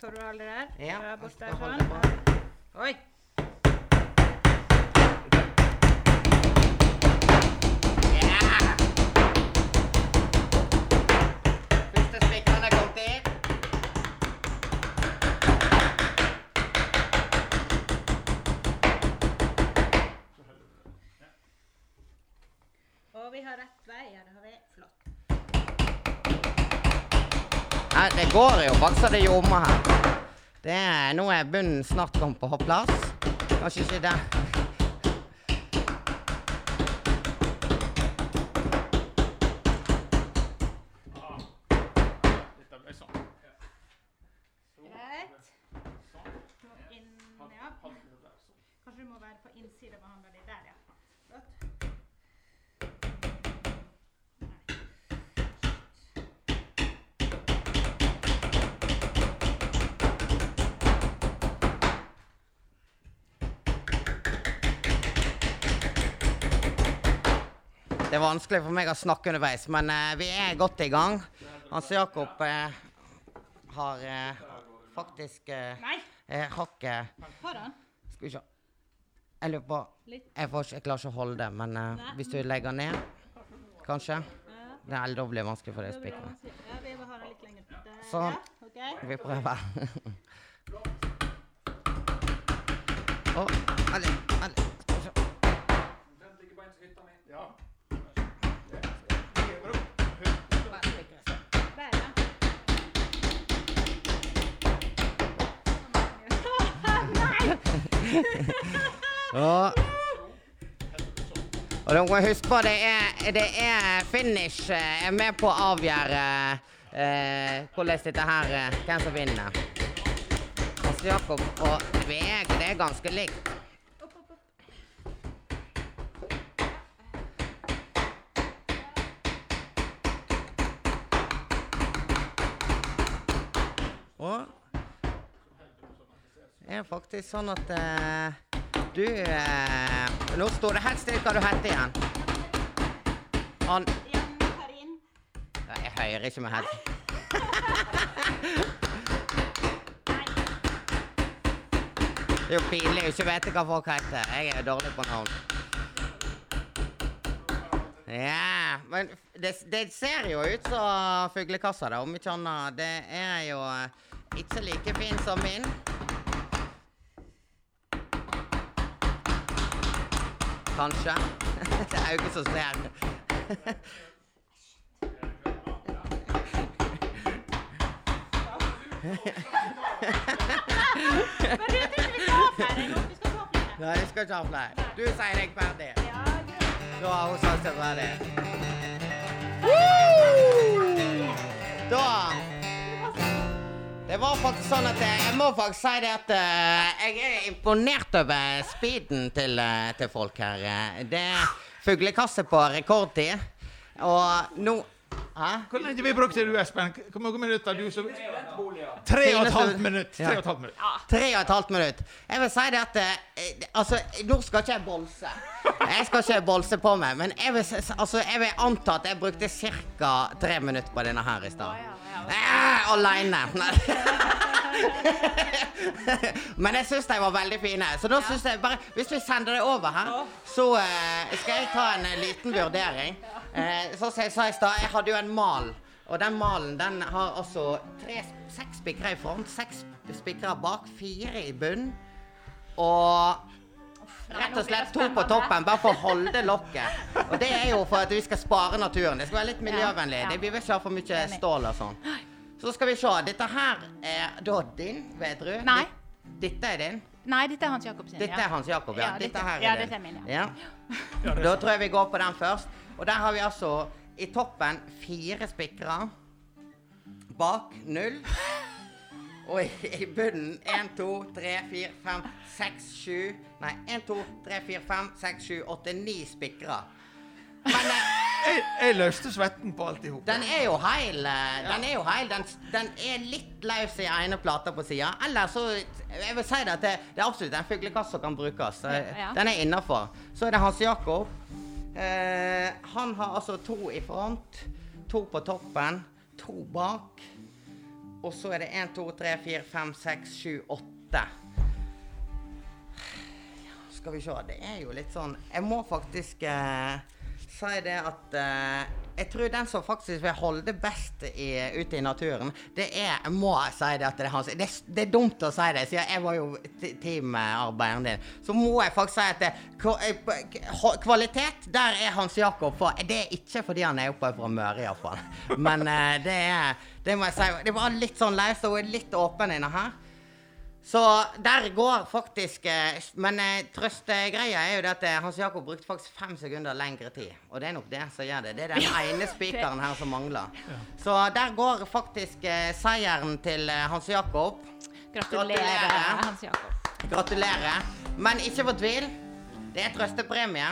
Tar du holde der? Ja, bort der, sånn. Oi. Yeah! Første spikeren er kommet inn. Rett vei. Ja, det har vi. Flott. Nei, det går jo bakser det ljomer her. Det er, nå er bunnen snart kommet på plass. Kanskje ikke det. Dette ble sånn. Greit. Nå inn, ja. Kanskje du må være på innsida og behandle de der, ja. Flott. Det er vanskelig for meg å snakke underveis, men eh, vi er godt i gang. Hans Jakob eh, har eh, faktisk eh, Nei, eh, hakket har han? Skal vi se. Jeg lurer på Litt. Jeg, får ikke, jeg klarer ikke å holde det, men eh, Nei. hvis du legger ned, kanskje? Ja. Det er da blir det vanskelig for deg å spikke blir spikre. Ja, vi må ha den litt lenger. Der, Sånn. Ja, ok. Vi prøver. Å, alle, alle. Vent litt. Skal vi se. Bare Og, og må huske på det er, det er finish Jeg er med på å avgjøre eh, hvordan dette her eh, Hvem som vinner. Hans Jakob og Veg, det er ganske likt. Er faktisk sånn at uh, du uh, Nå står det helt stille hva du heter igjen. Karin. Nei, Jeg hører ikke med helt. Det er jo pinlig å ikke vite hva folk heter. Jeg er dårlig på navn. Ja, men det, det ser jo ut som fuglekassa, da, om ikke annet. Det er jo eh, ikke like fin som min. Kanskje. Det er jo ikke så sent. Men du, ikke vi skal ha flere. Vi skal flere. Nei, jeg skal ikke ha flere. Du sier jeg ferdig. Ja. Da har hun sagt seg ferdig. Da Det var faktisk sånn at jeg, må faktisk si det at eh, jeg er imponert over speeden til, eh, til folk her. Eh, Det er fuglekasse på rekordtid. Og nå Hæ? Hvor lenge vi brukte du, Espen? Hvor mange minutter du som Tre og et halvt minutt. Tre og et halvt minutt. Tre og et halvt minutt. Jeg vil si det at Altså, nå skal ikke jeg bolse. Jeg skal ikke bolse på meg, men jeg vil, altså, jeg vil anta at jeg brukte ca. tre minutter på denne her i stad. Eh, Aleine. Men jeg syns de var veldig fine. Så da syns jeg bare Hvis vi sender det over her, så eh, skal jeg ta en eh, liten vurdering. Eh, så som jeg sa i stad, jeg hadde jo en mal. Og den malen den har altså tre, seks spikrer i front, seks spikrer bak, fire i bunn. Og rett og slett to på toppen, bare for å holde lokket. Og det er jo for at vi skal spare naturen. Det skal være litt miljøvennlig. Det blir ikke for mye stål og sånn. Så skal vi se. Dette her er da din, Vedrud. Nei. Dette er din. Nei, dette er Hans Jakob sin. Dette er Hans Jakob, ja. Ja, Dette dette- her er ja, dette er min, ja. ja. Da tror jeg vi går på den først. Og der har vi altså i toppen fire spikere. Bak null. Og i, i bunnen én, to, tre, fire, fem, seks, sju Nei, én, to, tre, fire, fem, seks, sju, åtte, ni spikra. Men eh, Jeg, jeg løste svetten på alt i hop. den er jo heil. eh, Den er jo heil. Den, den er litt løs i ene plata på sida. Eller så Jeg vil si det at det, det er absolutt en fuglekasse som kan brukes. Den er innafor. Så er det Hans Jakob. Eh, han har altså to i front, to på toppen, to bak. Og så er det én, to, tre, fire, fem, seks, sju, åtte. Skal vi se. Det er jo litt sånn Jeg må faktisk eh, si det at eh, Jeg tror den som faktisk vil holde best i, ute i naturen, det er Jeg må si det at det er hans Det, er- det er dumt å si det, siden jeg var jo teamarbeideren din. Så må jeg faktisk si at det, eh, kvalitet, der er Hans Jakob for. Det er ikke fordi han er oppe fra Møre, iallfall. Men eh, det er Det må jeg si. Det var litt sånn løst og litt åpen inne her. Så der går faktisk eh, Men eh, trøstegreia er jo det at eh, Hans Jakob brukte faktisk fem sekunder lengre tid. Og det er nok det som gjør det. Det er den ene spikeren her som mangler. Så der går faktisk seieren til Hans Jakob. Gratulerer. Hans Jakob. Gratulerer. Men ikke fortvil. Det er trøstepremie.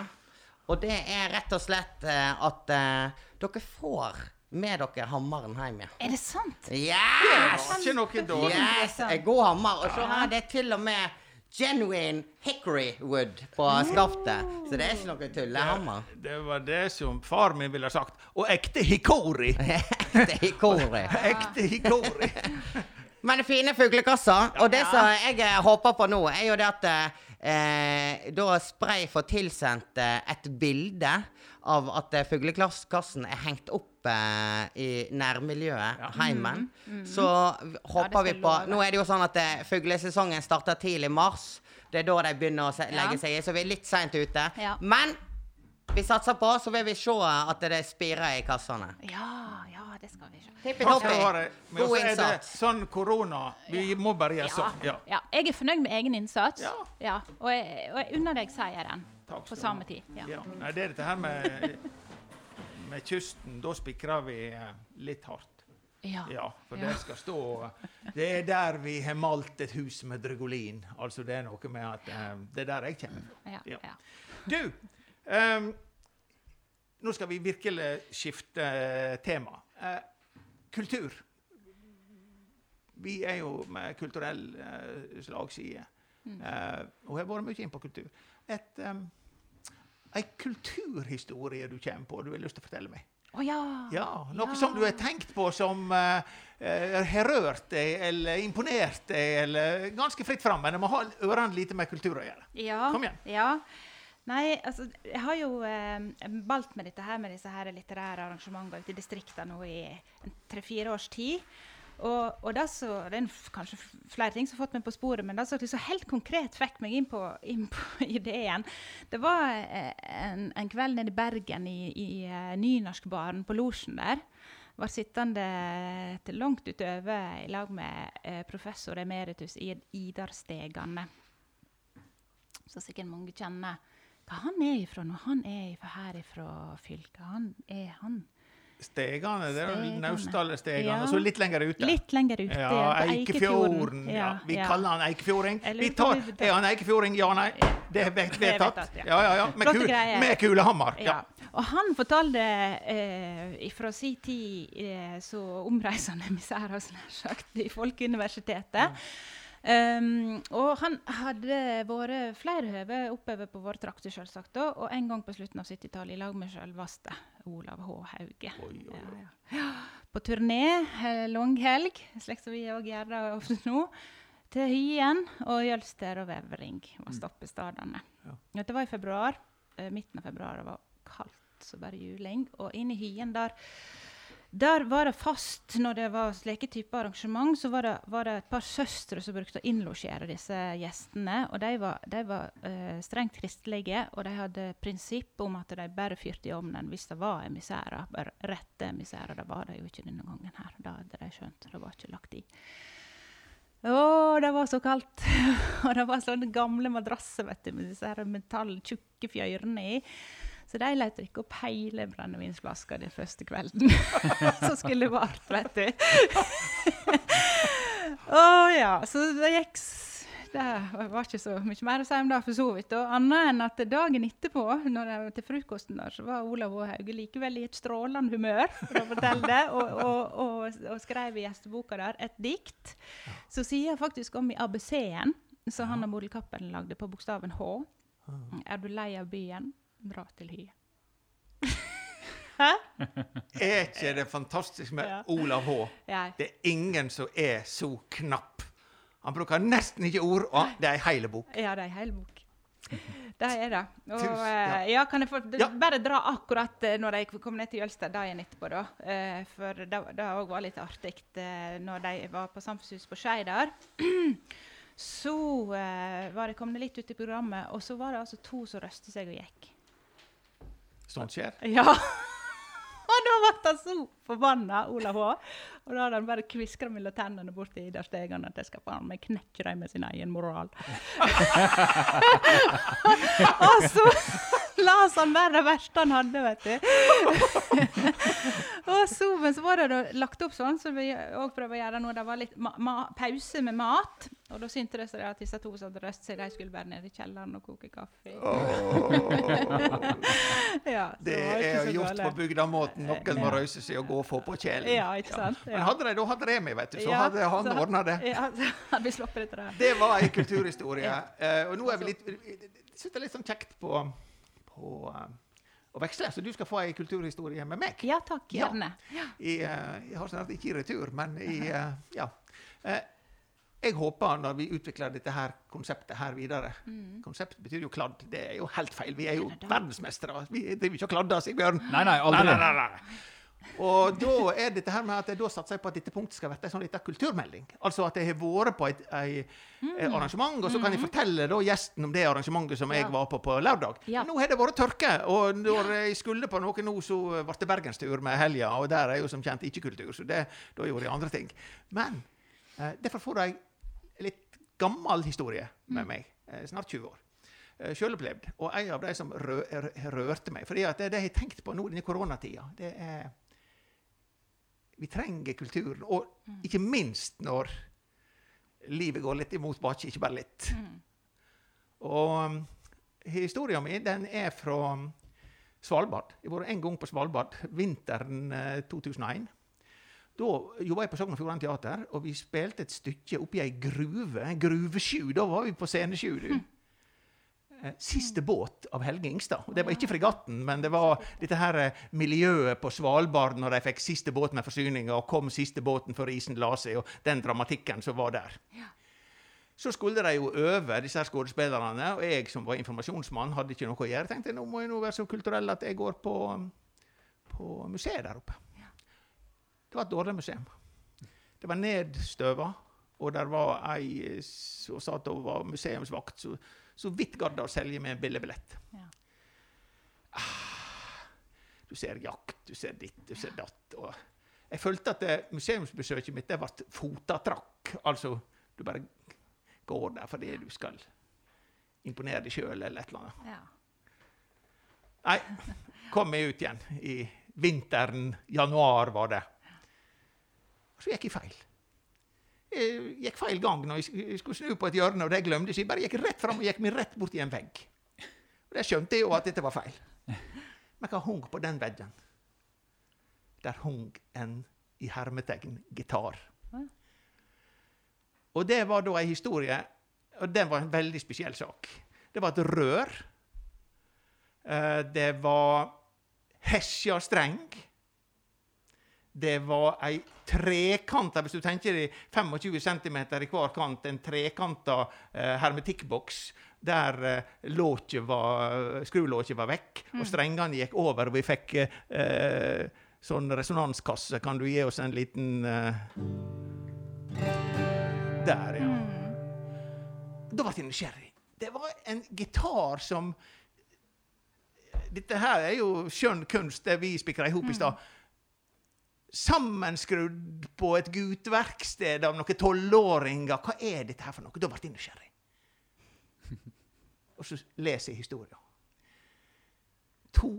Og det er rett og slett at dere får med dere hammeren hjem igjen. Er det sant? Yes! Ikke noe dårlig. Yes, en god hammer. Og så har det til og med genuine hickory wood på skaftet. Så det er ikke noe tullehammer. Det. Det var det som far min ville ha sagt. Og ekte hikori. ekte hikori. hickory. Ekte hikori. Men fine fuglekasser. Og det som jeg eh, håper på nå, er jo det at eh, da Spray får tilsendt eh, et bilde av at fuglekassen er hengt opp eh, i nærmiljøet, heimen. Så håper ja, vi på. Nå er det jo sånn at eh, fuglesesongen starter tidlig i mars. Det er da de begynner å se, Ja. legge seg i, så vi er litt seint ute. Ja. Men vi satser på, så vil vi se at det spirer i kassene. Ja, ja, det skal vi se. Tippi toppi. Men God også er det innsats. sånn korona. Vi må bare gjøre Ja. sånn. Ja. ja. Jeg er fornøyd med egen innsats. Ja. Og, jeg, og jeg unner deg seieren Takk på samme tid. Ja. Ja. Nei, det er dette her med, med kysten. Da spikrer vi eh, litt hardt. Ja. Ja, for Ja. det skal stå Det er der vi har malt et hus med drygolin. Altså det er noe med at eh, Det er der jeg kommer fra. Ja, Ja. ja. Du, ehm, nå skal vi virkelig skifte eh, tema. Uh, kultur. Vi er jo med kulturell uh, slagside. Eh, og har vært mye inn på kultur. Et, um, ei kulturhistorie du kommer på, du har lyst til å fortelle meg? Å ja. Ja, Noe Ja. som du har tenkt på som eh, har rørt deg, eller imponert deg, eller ganske fritt fram, men det må ha ørene lite med kultur å gjøre. Ja. Kom igjen. Ja. Nei, altså, jeg har jo eh, balt med dette her med disse her litterære arrangementene ute i distriktene nå i tre-fire års tid. Og, og det, så, det er kanskje flere ting som har fått meg på sporet, men det som liksom helt konkret fikk meg inn på, inn på ideen, det var eh, en, en kveld nede i Bergen i, i uh, Nynorskbaren på losjen der. Var sittende til langt utover i lag med eh, professor emeritus Idar Stegane som sikkert mange kjenner hva han er ifra når han er ifra her ifra fylket. Han er han. Stegane, det er Stegane. Naustdalstegane, Ja. og så litt lenger ute. Litt lenger ute. Ja, Eikefjorden. Ja, vi kaller han Eikefjording. Vi tar, er han Eikefjording? Ja, nei. Det er vedtatt. ja. Ja, ja. Med, kul, med kulehammer. Ja. Og han fortalte eh, fra sin tid eh, så omreisende misære, nær sagt, i Folkeuniversitetet. Um, og han hadde vært flere høve oppover på våre trakter, selvsagt, og en gang på slutten av 70-tallet i lag med selveste Olav H. Hauge. Oi, oi, oi. Ja, ja. På turné, eh, langhelg, slik som vi òg gjør det ofte nå, til Hyen og Jølster og Vevring var stoppestedene. Ja. Dette var i februar. eh, midten av februar. Det var kaldt som bare juling. Og inn i Hyen der der var det fast, når det var slike typer arrangement, så var det, var det et par søstre som brukte å innlosjere disse gjestene. Og de var, de var uh, strengt kristelige, og de hadde prinsipp om at de bare fyrte i ovnen hvis det var emissærer. Rette emissærer. Det var det jo ikke denne gangen her. Da hadde de skjønt. Det var ikke lagt i. Å, det var så kaldt! og det var sånne gamle madrasser vet du, med disse her metall, fjørene i. Så de lot drikke opp hele brennevinsflaska den første kvelden. som skulle vart, vet du. Å ja. Så det gikk Det var ikke så mye mer å si om det, for så vidt. Og annet enn at dagen etterpå, når jeg var til frokosten der, så var Olav og Hauge likevel i et strålende humør, for å fortelle det, og, og, og, og skrev i gjesteboka der et dikt som sier faktisk om i ABC-en, som han og Bodil Cappelen lagde på bokstaven H. Er du lei av byen? Dra til hi. Hæ? Er ikke det fantastisk med Ja. Olav H? Ja. Det er ingen som er så knapp. Han bruker nesten ikke ord, og det er ei heil bok. Ja, det er en heil bok. Det er det. Og, Tusen, eh, ja. ja, kan jeg få Ja. bare dra akkurat eh, når jeg kom ned til Jølster dagen etterpå, da. Eh, for det, det òg var litt artig når de var på Samfunnshuset på Skei der. Så var det kommet litt ut i programmet, og så var det altså to som røste seg og gikk. Sånt skjer. Ja. Og da ble det så forbanna, Ola H. Og da hadde han bare kviskra mellom tennene bort til Idar Stegan at jeg skal faen meg knekke dem med sin egen moral. og så las han bare det verste han hadde, vet du. og så, men så var det lagt opp sånn, som vi òg prøver å gjøre nå. Det var litt ma ma pause med mat. Og da syntes det at disse to som hadde røst seg, de skulle være nede i kjelleren og koke kaffe. ja, det, Det er så gjort gale. på bygdamåten. Noen må Ja. røyse seg og gå og få på kjelen. Ja, ikke sant? Men Ja. hadde de da hatt Remi, vet du, så Ja, hadde han ordna det. Ja, så hadde vi sluppet etter det. Det var ei kulturhistorie. Ja. Eh, og nå er vi litt det er litt sånn kjekt på, på uh, å veksle, så du skal få ei kulturhistorie med meg. Ja takk, Ja. gjerne. I, uh, jeg har snart ikke i retur, men i Ja. Eh, jeg håper når vi utvikler dette her konseptet her videre Konsept betyr jo kladd. Det er jo helt feil. Vi er jo verdensmestere. Vi driver ikke og kladder, Sigbjørn. Nei, nei, aldri. Nei, nei, nei, nei. Og da er dette her med at jeg da satser jeg på at dette punktet skal være en sånn liten kulturmelding. Altså at jeg har vært på et, et, et arrangement, og så kan jeg fortelle da gjesten om det arrangementet som jeg Ja. var på på lørdag. Ja. Men nå har det vært tørke, og når jeg skulle på noe nå, så ble det bergenstur med helga, og der er jo som kjent ikke kultur, så det, da gjorde jeg andre ting. Men eh, derfor får jeg litt gammel historie med meg. Eh, snart 20 år. Eh, Selvopplevd. Og en av de som rø rørte meg. at det, det jeg har tenkt på nå denne koronatida, det er Vi trenger kulturen. Og ikke minst når livet går litt imot bakke, ikke bare litt. Og um, historien min den er fra um, Svalbard. Jeg var en gang på Svalbard vinteren eh, 2001. Da jobba jeg på Sogn og Fjordane Teater, og vi spilte et stykke oppi ei gruve. En gruvesju. Da var vi på scenesju, du. Eh, Siste båt av Helge Ingstad. Det var ikke fregatten, men det var dette her eh, miljøet på Svalbard når de fikk siste båt med forsyninger, og kom siste båten før isen la seg, og den dramatikken som var der. Så skulle de jo øve, disse her skuespillerne, og jeg som var informasjonsmann, hadde ikke noe å gjøre. tenkte nå må jeg nå være så kulturell at jeg går på, på museet der oppe. Det var et dårlig museum. Det var nedstøva, og der var ei som satt og var museumsvakt, så, så vidt gadd å selge meg en billig billett. Ja. Du ser jakt, du ser ditt, du ser datt. Og jeg følte at det, museumsbesøket mitt det ble fotatrakk. Altså, du bare går der fordi du skal imponere deg sjøl eller et eller annet. Ja. Nei, kom meg ut igjen. I vinteren, januar var det. Og Så gikk jeg feil. Jeg gikk feil gang når jeg skulle snu på et hjørne, og det glemte jeg. Så jeg bare gikk rett fram og gikk meg rett bort i en vegg. Og det skjønte jeg jo at dette var feil. Men hva hung på den veggen? Der hung en i hermetegn gitar. Og det var da ei historie, og det var en veldig spesiell sak. Det var et rør. Eh, Det var hesja streng. Det var ei trekanta, hvis du tenker deg 25 cm i hver kant, en trekanta eh, hermetikkboks der eh, var, skrulåket var vekk, og strengene gikk over, og vi fikk eh, sånn resonanskasse. Kan du gi oss en liten eh, Der, ja. Da ble jeg nysgjerrig. Det var en gitar som Dette her er jo skjønn kunst, det vi spikra i hop i stad. Sammenskrudd på et guteverksted av noen tolvåringer. Hva er dette her for noe? Da ble jeg nysgjerrig. Og så leser jeg historien. To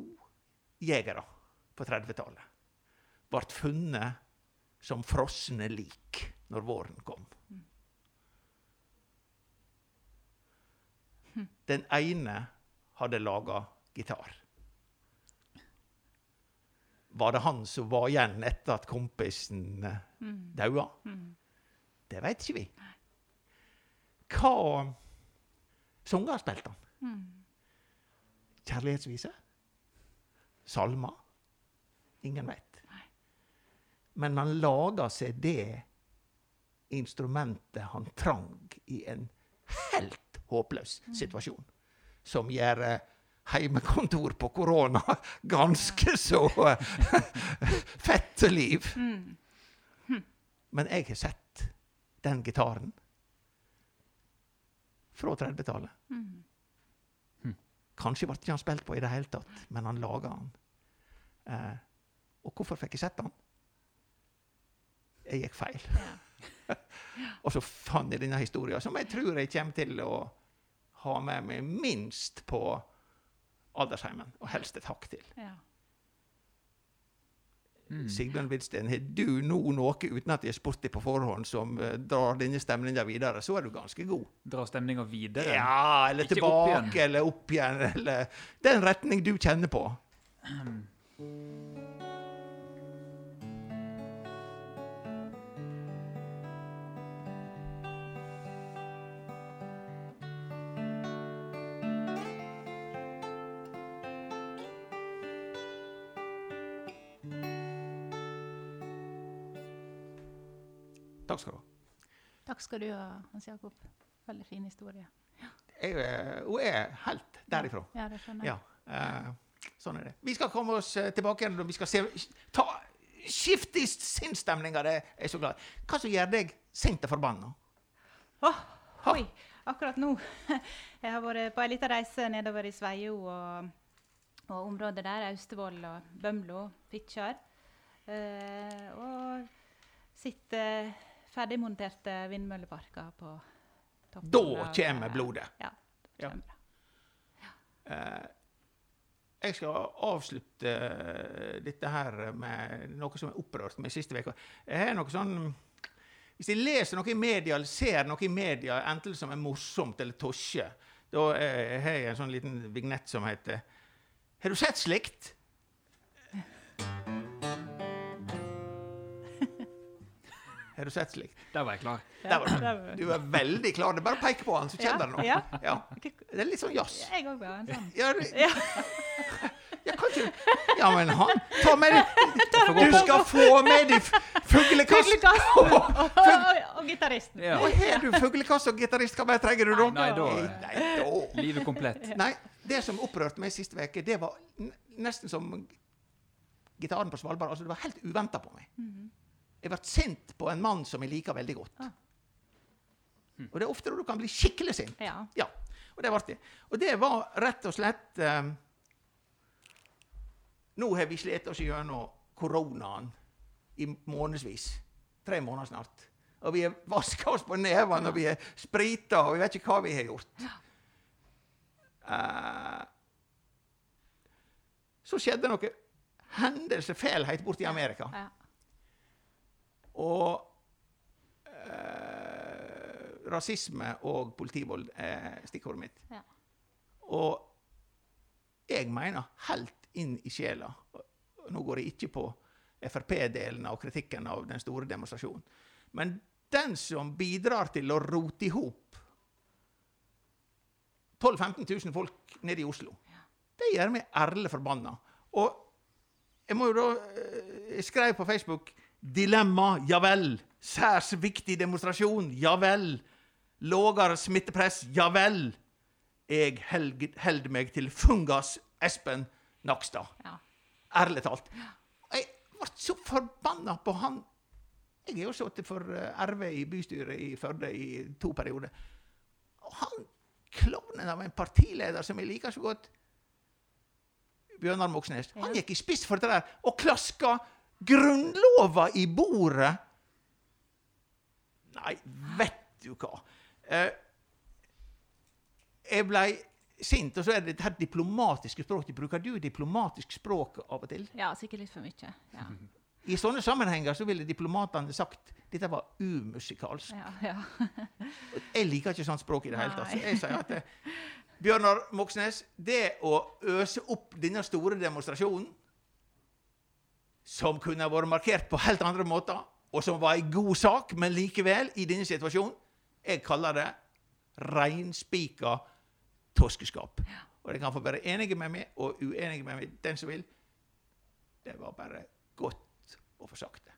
jegere på 30-tallet ble funnet som frosne lik når våren kom. Den ene hadde laga gitar. Var det han som var igjen etter at kompisen mm. daua? Det veit ikke vi. Hva sanger spilte han? Kjærlighetsvise? Salmer? Ingen veit. Men han laga seg det instrumentet han trang i en helt håpløs situasjon. Som gjør eh, heimekontor på korona ganske så eh, fette liv. Men jeg har sett den gitaren fra 30-tallet. Kanskje ble ikke han spilt på i det hele tatt, men han laga han. Eh, og hvorfor fikk jeg sett han? Jeg gikk feil. og så fant jeg denne historien, som jeg tror jeg kommer til å ha med meg minst på aldersheimen, og helst et hakk til. Ja. Sigbjørn Widsten, har du nå noe uten at jeg har spurt deg på forhånd, som uh, drar denne stemninga videre, så er du ganske god. Drar stemninga videre. Ja, eller Ikke opp tilbake, eller opp igjen, eller den retning du kjenner på. Takk Takk skal du ha, Hans Jakob. Veldig fin historie. Jeg, er- hun er helt derifra. Ja, det skjønner jeg. Ja, uh, sånn er det. Vi skal komme oss eh, tilbake igjen, og vi skal se, ta, skifte i sinnsstemninga. Det er jeg så glad. Hva som gjør deg sint og forbanna? Åh, oi, akkurat nå. Jeg har vært på ei lita reise nedover i Sveio og, og området der. Austevoll og Bømlo, Fitjar. Uh, og sitter ferdigmonterte vindmølleparker på toppen. Da kommer blodet. Ja. Ja. da kommer det. Eh, jeg skal avslutte eh, dette her med noe som er opprørt meg siste uka. Jeg har noe sånn Hvis jeg leser noe i media, eller ser noe i media, enten som er morsomt eller tosje, da eh, har jeg en sånn liten vignett som heter Har du sett slikt? Har du sett slik? Der var jeg klar. Ja, var du. er veldig klar. Det er bare å peke på han, så kjenner du noe. Ja, Ja. Det er litt sånn jazz. Jeg òg var en sånn. Ja, det, Ja. kanskje Ja, men han Ta med deg Du skal få med deg fuglekast! Fuglekasten og, gitaristen. Ja. Og har du fuglekast og gitarist, hva mer trenger du da? Nei, da- Nei, da. Livet komplett. Nei, det som opprørte meg siste uke, det var nesten som gitaren på Svalbard. Altså, det var helt uventa på meg. Jeg ble sint på en mann som jeg liker veldig godt. Ah. Og det er ofte da du kan bli skikkelig sint. Ja. Ja, og det ble det. Og det var rett og slett eh, Nå har vi slitt oss gjennom koronaen i månedsvis. Tre måneder snart. Og vi har vaska oss på nevene, og vi har sprita, og vi vet ikke hva vi har gjort. Eh, så skjedde noe hendelsesfelhet borte i Amerika. Ja. Og eh, rasisme og politivold er stikkordet mitt. Ja. Og jeg mener helt inn i sjela Nå går jeg ikke på Frp-delen av kritikken av den store demonstrasjonen. Men den som bidrar til å rote i hop 12 000-15 000 folk nede i Oslo, det gjør meg ærlig forbanna. Og jeg må jo da eh, Jeg skrev på Facebook Dilemma, ja vel. Særs viktig demonstrasjon, ja vel. Lågere smittepress, ja vel. Jeg held, meg til Fungas Espen Nakstad. Ja. Ærlig talt. Jeg ble så forbanna på han. Jeg har jo sittet for eh, RV i bystyret i Førde i to perioder. Og han klovnen av en partileder som jeg liker så godt, Bjørnar Moxnes, han gikk i spiss for det der og klaska Grunnlova i bordet. Nei, vet du hva. Eh, jeg blei sint, og så er det dette diplomatiske språket. Bruker du diplomatisk språk av og til? ja, sikkert litt for mye. Ja. I sånne sammenhenger så ville diplomatene sagt dette var umusikalsk. Ja, ja. Jeg liker ikke sånt språk i det hele tatt. Så jeg sier at det, Bjørnar Moxnes, det å øse opp denne store demonstrasjonen, som kunne vært markert på helt andre måter, og som var ei god sak, men likevel, i denne situasjonen, jeg kaller det reinspika toskeskap. Og dere kan få være enige med meg og uenige med meg, den som vil. Det var bare godt å få sagt det.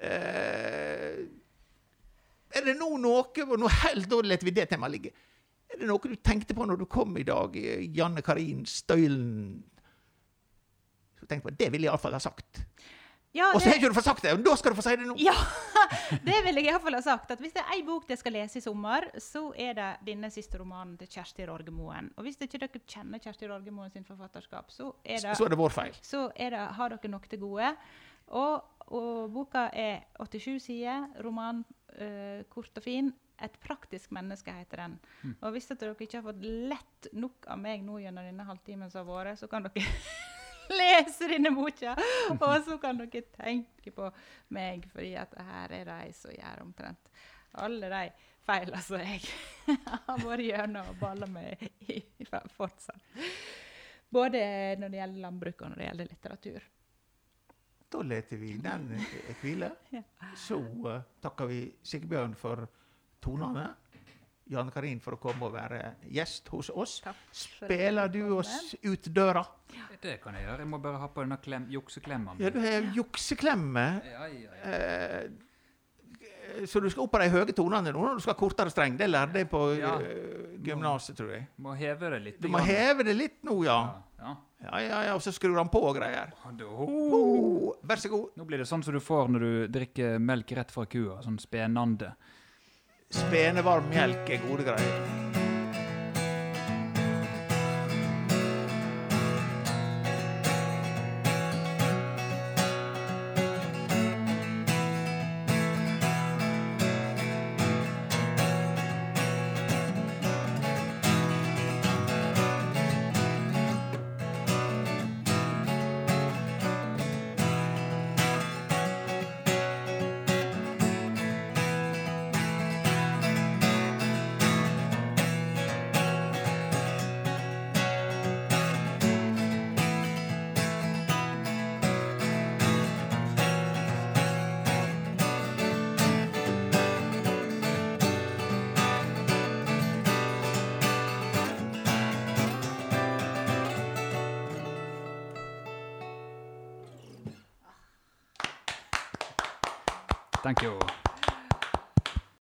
Eh, er det nå noe og nå helt Da lar vi det temaet ligge. Er det noe du tenkte på når du kom i dag, Janne Karin Støylen? Jeg på, Det ville jeg iallfall ha sagt. Ja, Og så har ikke du fått sagt det, og da skal du få si det nå. ja, det vil jeg iallfall ha sagt. at Hvis det er ei bok jeg skal lese i sommer, så er det denne siste romanen til Kjersti Rorgemoen. Og hvis ikke dere kjenner Kjersti Rorgemoen sin forfatterskap, så er det Så er det vår feil. så er det, har dere nok til gode. Og, og boka er 87 sider, roman, øh, kort og fin. 'Et praktisk menneske' heter den. Og hvis dere ikke har fått lett nok av meg nå gjennom denne halvtimen som har vært, så kan dere lese denne boka, og så kan dere tenke på meg, at her er de som gjør omtrent alle de feilene som jeg har vært gjennom og balla med i, fortsatt. Både når det gjelder landbruk og når det gjelder litteratur. Da leter vi den eh, hvile. Ja. Så uh, takker vi Sigbjørn for tonene. Janne Karin for å komme og være gjest hos oss. Spiller du oss ut døra? Det kan jeg gjøre. Jeg må bare ha på denne klem, jukseklemma. Ja, du har jukseklemme. Ja, ja, ja. Eh, så du skal opp på de høye tonene nå når du skal ha kortere streng. Det lærte jeg på Ja. eh, gymnaset, tror jeg. Må heve det litt. Du må heve det litt nå, ja. Ja. ja. Ja, ja, ja, Og så skrur han på og greier. Oh, vær så god. Nå blir det sånn som du får når du drikker melk rett fra kua. Sånn spenende. Spenevarm melk er gode greier.